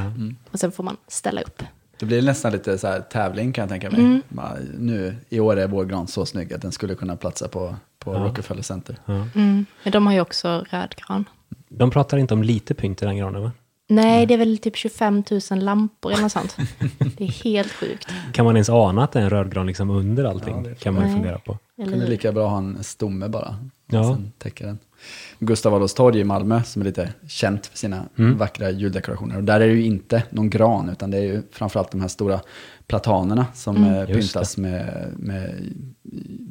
Och sen får man ställa upp. Det blir nästan lite så här tävling kan jag tänka mig. Mm. Bara, Nu, I år är vår gran så snygg att den skulle kunna platsa på, på Rockefeller Center. Men de har ju också rödgran. De pratar inte om lite pynt i den granen, va? Nej, det är väl typ 25 000 lampor eller något sånt. [LAUGHS] Det är helt sjukt. Kan man ens ana att det är en rödgran liksom under allting? kan man ju fundera på. Kunde Eller, lika bra ha en stomme bara. Ja. Sen täcker den. Gustav Adolfs torg i Malmö som är lite känt för sina Mm. vackra juldekorationer. Och där är det ju inte någon gran utan det är ju framförallt de här stora platanerna som eh, Mm. Just pyntas med, med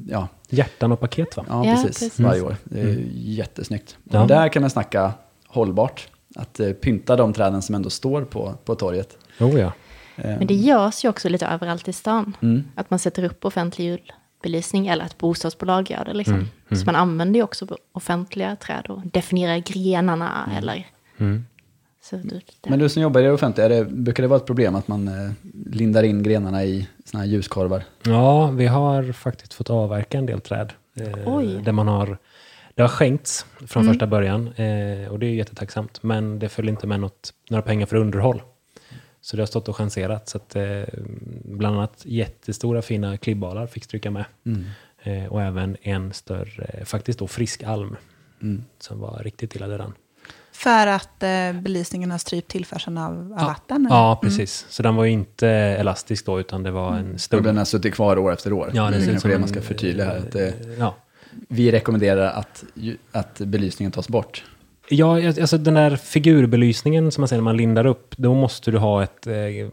ja, Hjärtan och paket, va? ja, Ja, precis, precis. varje år. Det är ju jättesnyggt. Ja. Och där kan man snacka hållbart. Att eh, pynta de träden som ändå står på, på torget. Oh ja. Eh, men det görs ju också lite överallt i stan. Mm. Att man sätter upp offentlig julbelysning eller att bostadsbolag gör det. Liksom. Mm, Så man använder ju också offentliga träd och definierar grenarna eller... Så det, Men du som jobbar i det offentliga, är det, brukar det vara ett problem att man eh, lindar in grenarna i såna här ljuskorvar? Ja, vi har faktiskt fått avverka en del träd. Eh, Oj. där man har, det har skänkts från första början eh, och det är ju jättetacksamt. Men det följer inte med något, några pengar för underhåll. Så det har stått och chanserat. Så att, eh, bland annat jättestora fina klibbalar fick stryka med. Eh, och även en större, faktiskt då frisk alm. Som var riktigt illa dödan. För att eh, belysningen har strypt tillförseln av, av vatten? eller? Ja, precis. Så den var ju inte elastisk då, utan det var en Och stump. den har suttit kvar år efter år. Ja, det är kanske det en- man ska förtydliga här. Att det, Ja. vi rekommenderar att, att belysningen tas bort. Ja, alltså den där figurbelysningen som man säger när man lindar upp, då måste du ha ett, eh,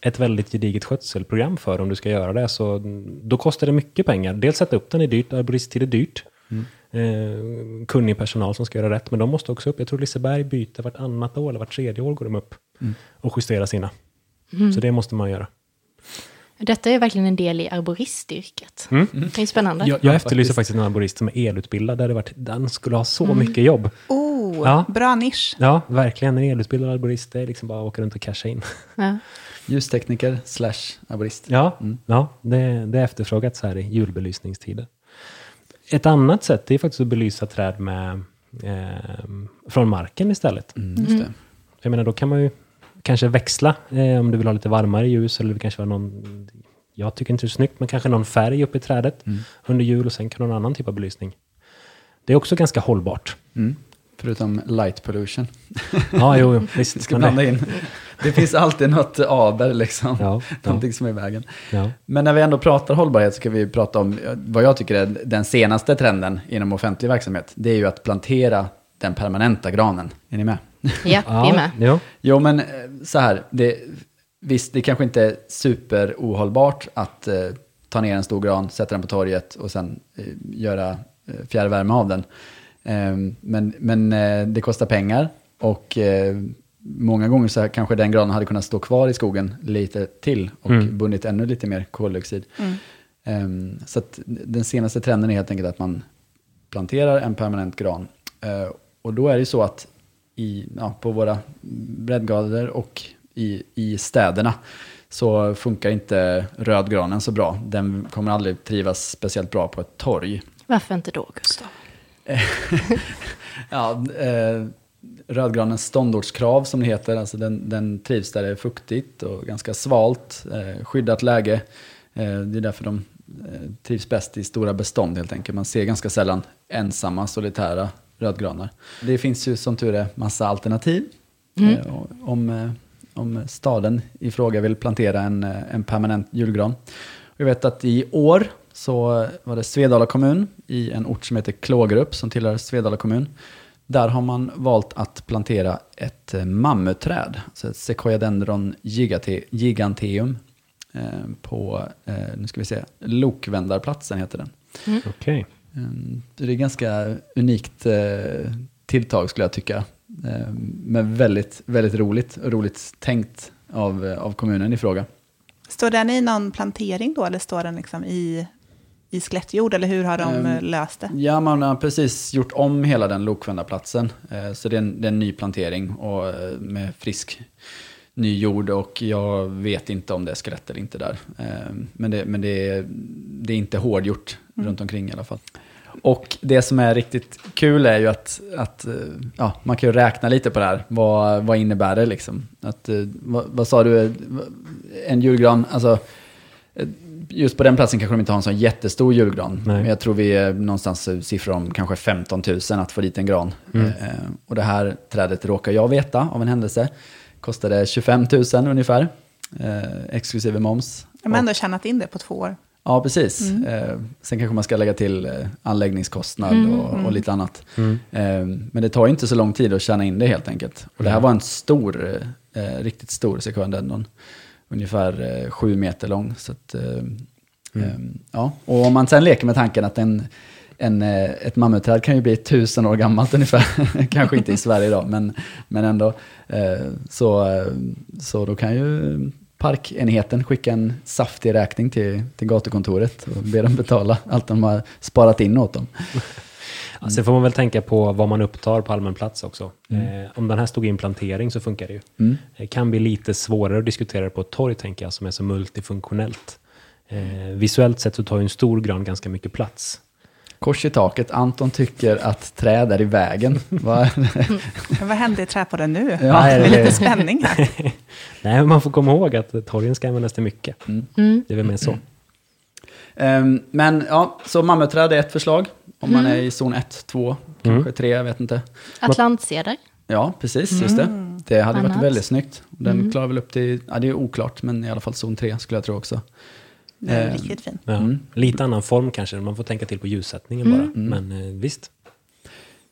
ett väldigt gediget skötselprogram för om du ska göra det. Så då kostar det mycket pengar. Dels sätta upp den är dyrt, arboristtid är dyrt. Eh, kunnig personal som ska göra rätt, men de måste också upp. Jag tror Liseberg byter vartannat år, eller vart tredje år går de upp och justerar sina. Så det måste man göra. Detta är verkligen en del i arboristyrket. Det är spännande. Jag, jag efterlyser faktiskt en arborist som är elutbildad. Det hade varit, den skulle ha så mycket jobb. Oh, Ja. bra nisch. Ja, verkligen. En elutbildad arborist, det är liksom bara att åka runt och casha in. Ja. Ljustekniker slash arborist. Ja, ja det, det är efterfrågat så här i julbelysningstider. Ett annat sätt är faktiskt att belysa träd med, eh, från marken istället. Mm, just det. Jag menar, då kan man ju kanske växla eh, om du vill ha lite varmare ljus eller det kanske vara någon, jag tycker inte det är snyggt, men kanske någon färg uppe i trädet under jul och sen kan någon annan typ av belysning. Det är också ganska hållbart. Mm. Förutom light pollution. Ja, jo, jo visst. [LAUGHS] Vi ska blanda in. Det finns alltid något aber liksom. Ja, ja. [LAUGHS] Någonting som är i vägen. Ja. Men när vi ändå pratar hållbarhet så ska vi prata om eh, vad jag tycker är den senaste trenden inom offentlig verksamhet. Det är ju att plantera den permanenta granen. Är ni med? Ja, vi är med. Jo. Jo, men eh, så här. Det, visst, det kanske inte är super ohållbart att eh, ta ner en stor gran, sätta den på torget och sen eh, göra eh, fjärrvärme av den. Eh, men men eh, det kostar pengar och eh, många gånger så här, kanske den granen hade kunnat stå kvar i skogen lite till och Mm. bundit ännu lite mer koldioxid. Eh, så att den senaste trenden är helt enkelt att man planterar en permanent gran. Eh, och då är det ju så att i, ja, på våra breddgrader och i, i städerna så funkar inte rödgranen så bra. Den kommer aldrig trivas speciellt bra på ett torg. Varför inte då, Gustav? [LAUGHS] Ja, eh, rödgranens ståndortskrav som det heter, alltså den, den trivs där det är fuktigt och ganska svalt, eh, skyddat läge. Eh, det är därför de eh, trivs bäst i stora bestånd helt enkelt. Man ser ganska sällan ensamma solitära rödgranar. Det finns ju som tur är massa alternativ. Eh, och om, eh, om staden i fråga vill plantera en, eh, en permanent julgran. Jag vet att i år så var det Svedala kommun i en ort som heter Klågerup som tillhör Svedala kommun. Där har man valt att plantera ett eh, mammutträd, alltså ett Sequoiadendron gigate- giganteum eh, på, eh, nu ska vi se, Lokvändarplatsen heter den. Mm, Det är ganska unikt eh, tilltag skulle jag tycka. Eh, Men väldigt, väldigt roligt och roligt tänkt av, eh, av kommunen i fråga. Står den i någon plantering då, eller står den liksom i, i skelettjord, eller hur har de Ehm, eh, löst det? Ja, man har precis gjort om hela den Lokvändarplatsen. Eh, Så det är, en, det är en ny plantering och eh, med frisk ny jord och jag vet inte om det är skelett eller inte där. Eh, Men det, men det, är, det är inte hårdgjort runt omkring i alla fall. Och det som är riktigt kul är ju att, att eh, ja, man kan ju räkna lite på det här. Vad, vad innebär det liksom? Att, eh, vad, vad sa du? En julgran, alltså eh, just på den platsen kanske de inte har en sån jättestor julgran. Nej. Men jag tror vi är någonstans siffror om kanske 15 000 att få dit en gran. Mm. Eh, och det här trädet råkar jag veta av en händelse. Kostade 25 000 ungefär, eh, exklusive moms. De har ändå tjänat in det på två år. Ja, precis. Eh, sen kanske man ska lägga till eh, anläggningskostnad och, och lite annat. Mm. Eh, men det tar ju inte så lång tid att tjäna in det helt enkelt. Och det här var en stor, eh, eh, riktigt stor sekundendon. Ungefär eh, sju meter lång. Så att, ja. Och om man sen leker med tanken att en, en, ett mammutträd kan ju bli tusen år gammalt ungefär. [LAUGHS] Kanske inte i Sverige idag, men, men ändå. Eh, så, så då kan ju parkenheten skicka en saftig räkning till, till gatukontoret och be dem betala allt de har sparat in åt dem. Ja, Sen får man väl tänka på vad man upptar på allmän plats också. Eh, om den här stod i en plantering så funkar det ju. Mm. Det kan bli lite svårare att diskutera det på ett torg, tänker jag, som är så multifunktionellt. Eh, visuellt sett så tar ju en stor gran ganska mycket plats. Kors i taket, Anton tycker att träd är i vägen. [LAUGHS] Vad hände i träpodden nu? Ja, det är lite spänning här. [LAUGHS] Nej, men man får komma ihåg att torgen ska användas till mycket. Mm. Det är väl mer så. Ehm, Men ja, så mammutträd är ett förslag. om man är i zon 1, 2, kanske 3, jag vet inte. Atlantceder. Ja, precis, just det. Det hade varit Annat. väldigt snyggt. Den klarar väl upp till, ja det är oklart, men i alla fall zon 3 skulle jag tro också. Det är Eh, riktigt fint. Ja. Mm. Lite annan form kanske, man får tänka till på ljussättningen bara. Men eh, visst.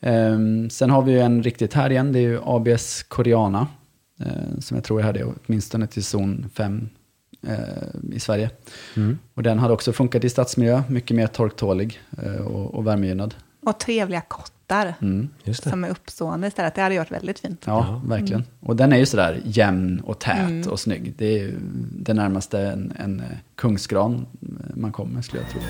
Ehm, sen har vi ju en riktigt här igen, det är ju ABS Koreana. eh, som jag tror det är åtminstone till zon 5 eh, i Sverige. Mm. Och den hade också funkat i stadsmiljö, mycket mer torktålig eh, och, och värmegynnad. Och trevliga kottar Mm. Just det. som är uppstående istället. Det hade gjort väldigt fint. Ja, verkligen. Och den är ju sådär jämn och tät och snygg. Det är ju det närmaste en, en eh, kungsgran man kommer, skulle jag tro.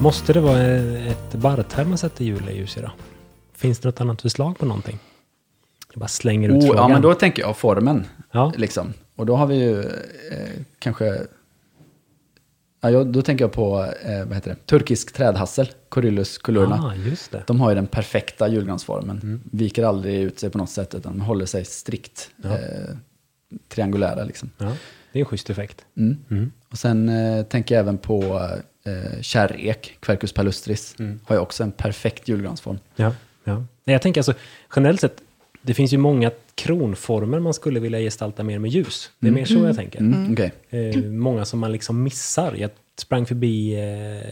Måste det vara ett barrträd man sätter juleljus i då? Finns det något annat förslag på någonting? Jag bara slänger ut Oh, frågan. ja, men då tänker jag formen. Ja. Liksom. Och då har vi ju eh, kanske... Ja, då tänker jag på eh, vad heter det? turkisk trädhassel, Corylus colurna. Ah, just det. De har ju den perfekta julgransformen. Mm. Viker aldrig ut sig på något sätt, utan de håller sig strikt eh, triangulära. Liksom. Ja, det är en schysst effekt. Mm. Mm. Och sen eh, tänker jag även på eh, kärrek, Quercus palustris. Mm. Har ju också en perfekt julgransform. Ja, ja. Nej, Jag tänker alltså, generellt sett, det finns ju många kronformer man skulle vilja gestalta mer med ljus. Det är mer så jag tänker. Mm. Okej. Eh, många som man liksom missar. Jag sprang förbi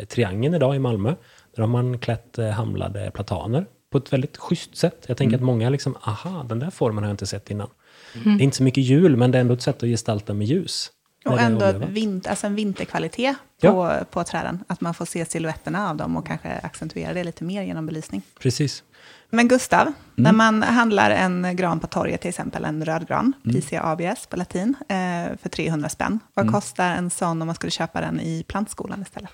eh, Triangeln idag i Malmö. Där har man klätt eh, hamlade plataner på ett väldigt schysst sätt. Jag tänker att många liksom, aha, den där formen har jag inte sett innan. Det är inte så mycket jul, men det är ändå ett sätt att gestalta med ljus. Och ändå vint, alltså en vinterkvalitet på, Ja. på träden. Att man får se silhuetterna av dem och kanske accentuera det lite mer genom belysning. Precis. Men Gustav, Mm. när man handlar en gran på torget, till exempel en röd gran, Mm. PCABS på latin, eh, för 300 spänn. Vad Mm. kostar en sån om man skulle köpa den i plantskolan istället?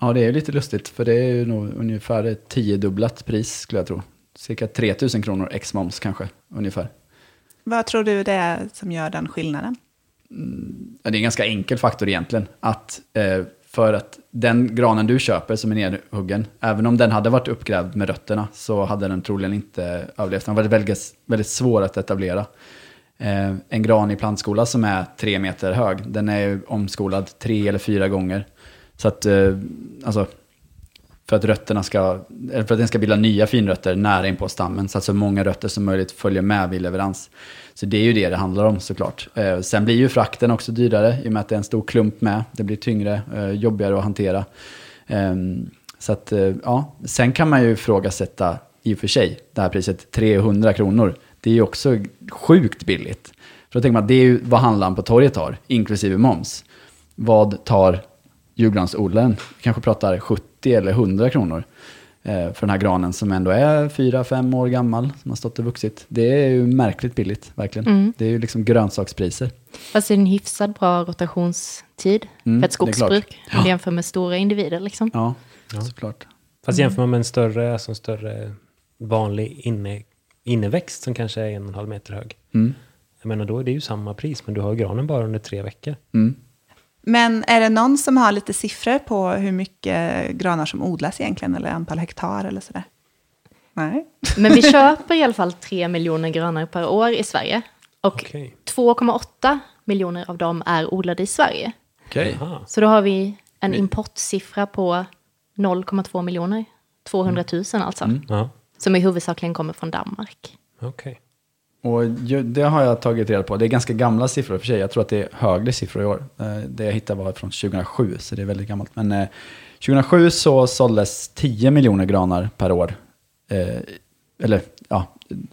Ja, det är ju lite lustigt, för det är ju nog ungefär tiodubblat pris, skulle jag tro. Cirka 3000 kronor ex moms kanske, ungefär. Vad tror du det är som gör den skillnaden? Ja, det är en ganska enkel faktor egentligen. Att eh, för att den granen du köper som är nedhuggen, även om den hade varit uppgrävd med rötterna, så hade den troligen inte överlevt. Den var väldigt, väldigt svår att etablera. Eh, en gran i plantskola som är tre meter hög, den är omskolad tre eller fyra gånger. Så att, eh, alltså, för att rötterna ska, eller för att den ska bilda nya finrötter nära in på stammen, så att så många rötter som möjligt följer med vid leverans. Så det är ju det det handlar om såklart. Eh, sen blir ju frakten också dyrare i och med att det är en stor klump med. Det blir tyngre, eh, jobbigare att hantera. Eh, så att, eh, ja. Sen kan man ju ifrågasätta i och för sig det här priset, 300 kronor. Det är ju också sjukt billigt. För då tänker man, det är ju vad handlaren på torget har, inklusive moms. Vad tar julgransodlaren? Vi kanske pratar 70 eller 100 kronor för den här granen som ändå är 4-5 år gammal, som har stått och vuxit. Det är ju märkligt billigt, verkligen. Det är ju liksom grönsakspriser. Fast det är en hyfsad bra rotationstid Mm, för ett skogsbruk. Om du jämför med stora individer liksom. Ja, såklart. Fast jämför man med en större, alltså en större vanlig inne, inneväxt som kanske är en och en halv meter hög. Mm. Jag menar, då är det ju samma pris, men du har granen bara under tre veckor. Mm. Men är det någon som har lite siffror på hur mycket granar som odlas egentligen, eller antal hektar eller sådär? Nej. [LAUGHS] Men vi köper i alla fall 3 miljoner granar per år i Sverige. Och Okej. 2,8 miljoner av dem är odlade i Sverige. Aha. Så då har vi en importsiffra på 0,2 miljoner. 200 000 alltså. Ja, Som i huvudsakligen kommer från Danmark. okej. Och det har jag tagit reda på. Det är ganska gamla siffror för sig. Jag tror att det är högre siffror i år. Eh, det jag hittade var från 2007, så det är väldigt gammalt. Men eh, 2007 så såldes 10 miljoner granar per år. Eh, eller ja,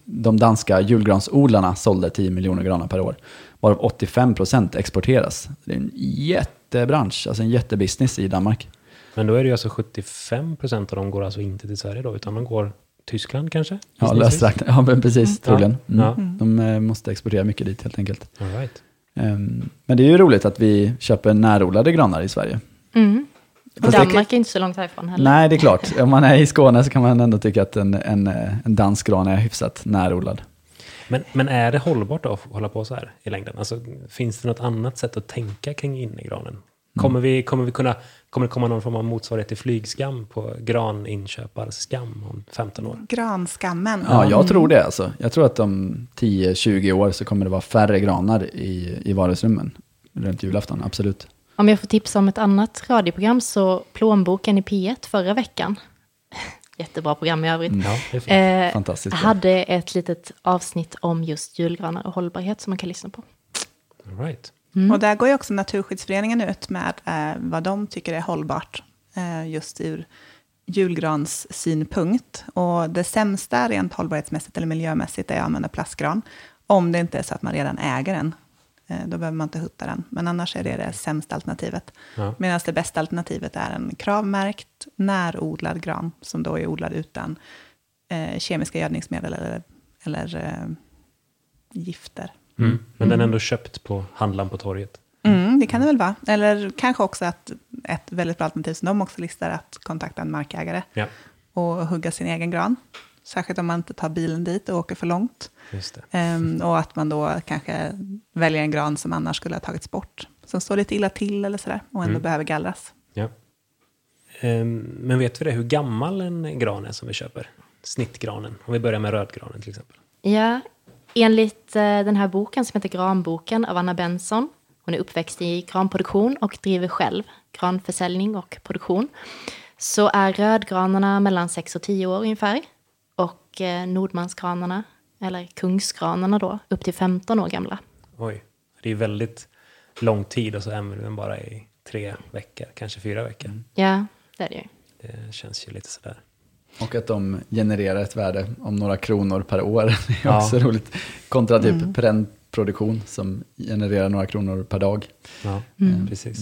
de danska julgransodlarna sålde 10 miljoner granar per år. Varav 85 procent exporteras. Det är en jättebransch, alltså en jättebusiness i Danmark. Men då är det ju alltså 75 procent av dem går alltså inte till Sverige då, utan de går Tyskland kanske? Ja, löstrakt. Ja, men precis, troligen. Mm. Ja. De eh, måste exportera mycket dit helt enkelt. All right. Ehm, Men det är ju roligt att vi köper närodlade granar i Sverige. Mm. Och Danmark är inte så långt härifrån heller. Nej, det är klart. Om man är i Skåne så kan man ändå tycka att en, en, en dansk gran är hyfsat närodlad. Men, men är det hållbart då att hålla på så här i längden? Alltså, finns det något annat sätt att tänka kring innegranen? Kommer, vi, kommer vi kunna, kommer det komma någon form av motsvarighet till flygskam på graninköparskam om 15 år? Granskammen. Ja, jag tror det alltså. Jag tror att om 10-20 år så kommer det vara färre granar i, i vardagsrummen runt julafton, absolut. Om jag får tipsa om ett annat radioprogram så Plånboken i P1 förra veckan. [LAUGHS] Jättebra program i övrigt. Ja, det är fint. Eh, Fantastiskt bra. hade ett litet avsnitt om just julgranar och hållbarhet som man kan lyssna på. All right. Och där går ju också Naturskyddsföreningen ut med eh, vad de tycker är hållbart, eh, just ur julgrans synpunkt. Och det sämsta rent hållbarhetsmässigt eller miljömässigt är att använda plastgran, om det inte är så att man redan äger den. Eh, då behöver man inte hutta den, men annars är det det sämsta alternativet. Ja. Medan det bästa alternativet är en kravmärkt, närodlad gran, som då är odlad utan eh, kemiska gödningsmedel eller, eller eh, gifter. Mm. Men den är ändå köpt på handlaren på torget. Mm, det kan det väl vara. Eller kanske också att ett väldigt bra alternativ som de också listar är att kontakta en markägare Ja, och hugga sin egen gran. Särskilt om man inte tar bilen dit och åker för långt. just det. Ehm, och att man då kanske väljer en gran som annars skulle ha tagits bort. Som står lite illa till eller sådär och ändå Mm. behöver gallras. Ja. Ehm, Men vet vi det, hur gammal en gran är som vi köper? Snittgranen, om vi börjar med rödgranen till exempel. Ja, enligt eh, den här boken som heter Granboken av Anna Benson. Hon är uppväxt i granproduktion och driver själv granförsäljning och produktion. Så är rödgranarna mellan 6 och 10 år ungefär. Och eh, nordmansgranarna, eller kungsgranarna då, upp till 15 år gamla. Oj, det är väldigt lång tid och så använder den bara i tre veckor, kanske fyra veckor. Ja, det är det ju. Det känns ju lite sådär. Och att de genererar ett värde om några kronor per år. [LAUGHS] Det är Ja. också roligt. Kontra typ präntproduktion som genererar några kronor per dag. Ja, precis.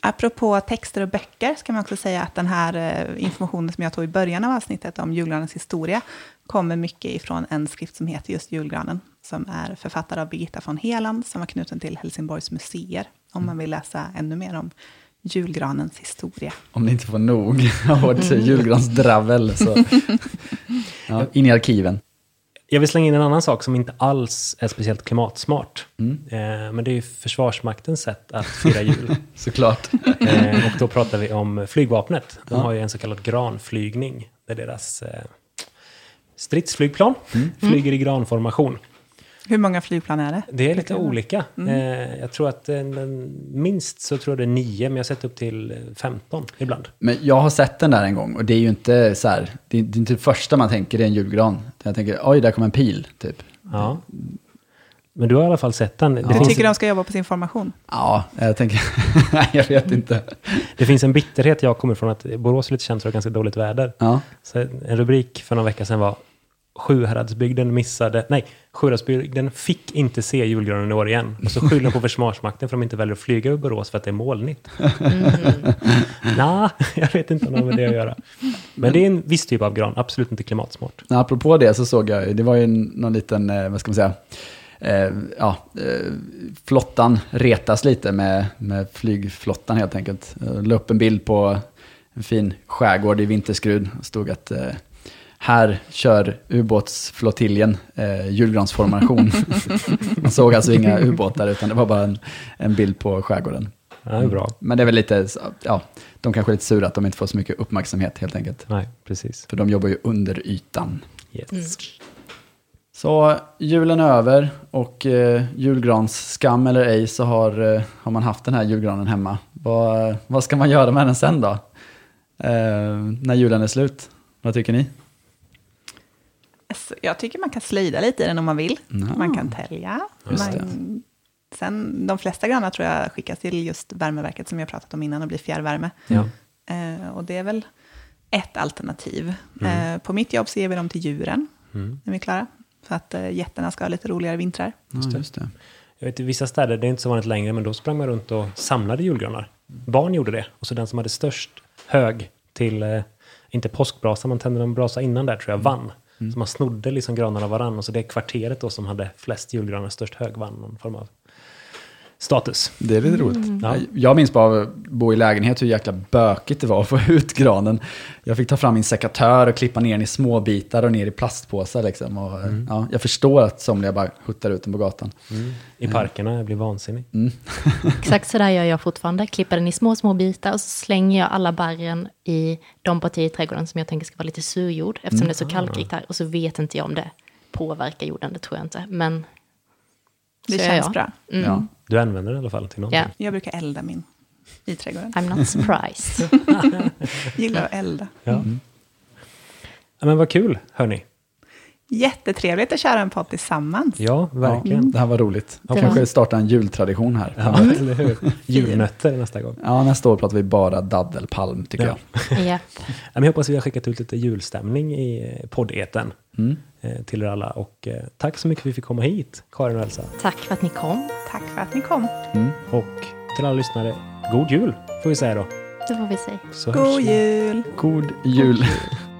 Apropå texter och böcker ska man också säga att den här eh, informationen som jag tog i början av avsnittet om julgranens historia kommer mycket ifrån en skrift som heter just Julgranen, som är författad av Birgitta von Heland, som var knuten till Helsingborgs museer, om man vill läsa ännu mer om julgranens historia. Om ni inte får nog [LAUGHS] av vårt julgransdravel så [LAUGHS] ja, in i arkiven. Jag vill slänga in en annan sak som inte alls är speciellt klimatsmart. Mm. Eh, men det är ju Försvarsmaktens sätt att fira jul. [LAUGHS] Såklart. eh, och då pratar vi om flygvapnet. De Ja. har ju en så kallad granflygning. Där deras eh, stridsflygplan Mm. flyger i granformation. Hur många flygplan är det? Det är lite olika. Eh, jag tror att eh, den, minst så tror jag det är nio, men jag har sett upp till eh, 15 ibland. Men jag har sett den där en gång och det är ju inte så här, det är, det är inte det första man tänker det är en julgran. Jag tänker, oj, där kommer en pil, typ. Ja. Men du har i alla fall sett den. Det, Du tycker de ska jobba på sin formation? Ja, jag tänker, nej, [LAUGHS] jag vet inte. det finns en bitterhet jag kommer från att Borås är lite känt för ganska dåligt väder. Ja, Så en rubrik för några veckor sedan var Sjuhäradsbygden missade, nej, Sjuhäradsbygden fick inte se julgranen i år igen. Och så skyller de på [LAUGHS] Försvarsmakten för att de inte väljer att flyga över Borås för att det är molnigt. [LAUGHS] Nej, jag vet inte om det har med det att göra. Men det är en viss typ av gran, absolut inte klimatsmart. Apropå det så såg jag, det var ju någon liten, eh, vad ska man säga, eh, ja, eh, flottan retas lite med, med flygflottan helt enkelt. Jag la upp en bild på en fin skärgård i Vinterskrud. Det stod att eh, här kör ubåtsflottiljen eh, julgransformation. [LAUGHS] Man såg alltså inga ubåtar utan det var bara en, en bild på skärgården. Ja, det är bra. Men det är väl lite, ja, de kanske är lite sura att de inte får så mycket uppmärksamhet helt enkelt. Nej, precis. För de jobbar ju under ytan. Yes. Så julen är över och eh, julgransskam eller ej så har, eh, har man haft den här julgranen hemma. Vad, vad ska man göra med den sen då? Eh, när julen är slut? Vad tycker ni? Jag tycker man kan slöjda lite i den om man vill. Ja. Man kan tälja. Just Man, sen, de flesta granar tror jag skickas till just värmeverket som jag pratat om innan och blir fjärrvärme. Ja. Eh, och det är väl ett alternativ. Mm. Eh, på mitt jobb så ger vi dem till djuren Mm. när vi är klara. Så att eh, ska ha lite roligare vintrar. Ja, just det. Jag vet, I vissa städer, det är inte så vanligt längre, men då sprang man runt och samlade julgranar. Barn gjorde det. Och så den som hade störst hög till, eh, inte påskbrasa, man tände en brasa innan där tror jag, vann. Mm. Så man snodde liksom granarna av varann. Och så det kvarteret då som hade flest julgranar, störst hög, vann någon form av status. Det är lite roligt. Ja. Jag minns bara att bo i lägenhet hur jäkla bökigt det var att få ut granen. Jag fick ta fram min sekatör och klippa ner den i små bitar och ner i plastpåsar. Liksom. Och, ja, jag förstår att somliga bara huttar ut den på gatan. I parkerna, jag blir vansinnig. [LAUGHS] Exakt så där gör jag fortfarande. Klipper den i små, små bitar och så slänger jag alla barren i de partier i trädgården som jag tänker ska vara lite surjord. Eftersom det är så kalkrikt här. Och så vet inte jag om det påverkar jorden, det tror jag inte. Men Det känns jag. bra. Ja. Du använder det i alla fall till någonting. Ja, Jag brukar elda min i trädgården. I'm not surprised. [LAUGHS] Gillar att elda. Ja. ja, men vad kul, hörni. Jättetrevligt att köra en podd tillsammans. Ja, verkligen. Det här var roligt. var- Kanske starta en jultradition här. Ja, eller hur? Julnötter nästa gång. Ja, nästa år pratar vi bara daddelpalm tycker Ja. jag. Men jag hoppas vi har skickat ut lite julstämning i poddeten eh, till er alla. Och eh, tack så mycket för att vi fick komma hit, Karin och Elsa. Tack för att ni kom. Tack för att ni kom. Och till alla lyssnare, god jul får vi säga då. Det får vi säga. Så hörs God jul! God jul. [LAUGHS]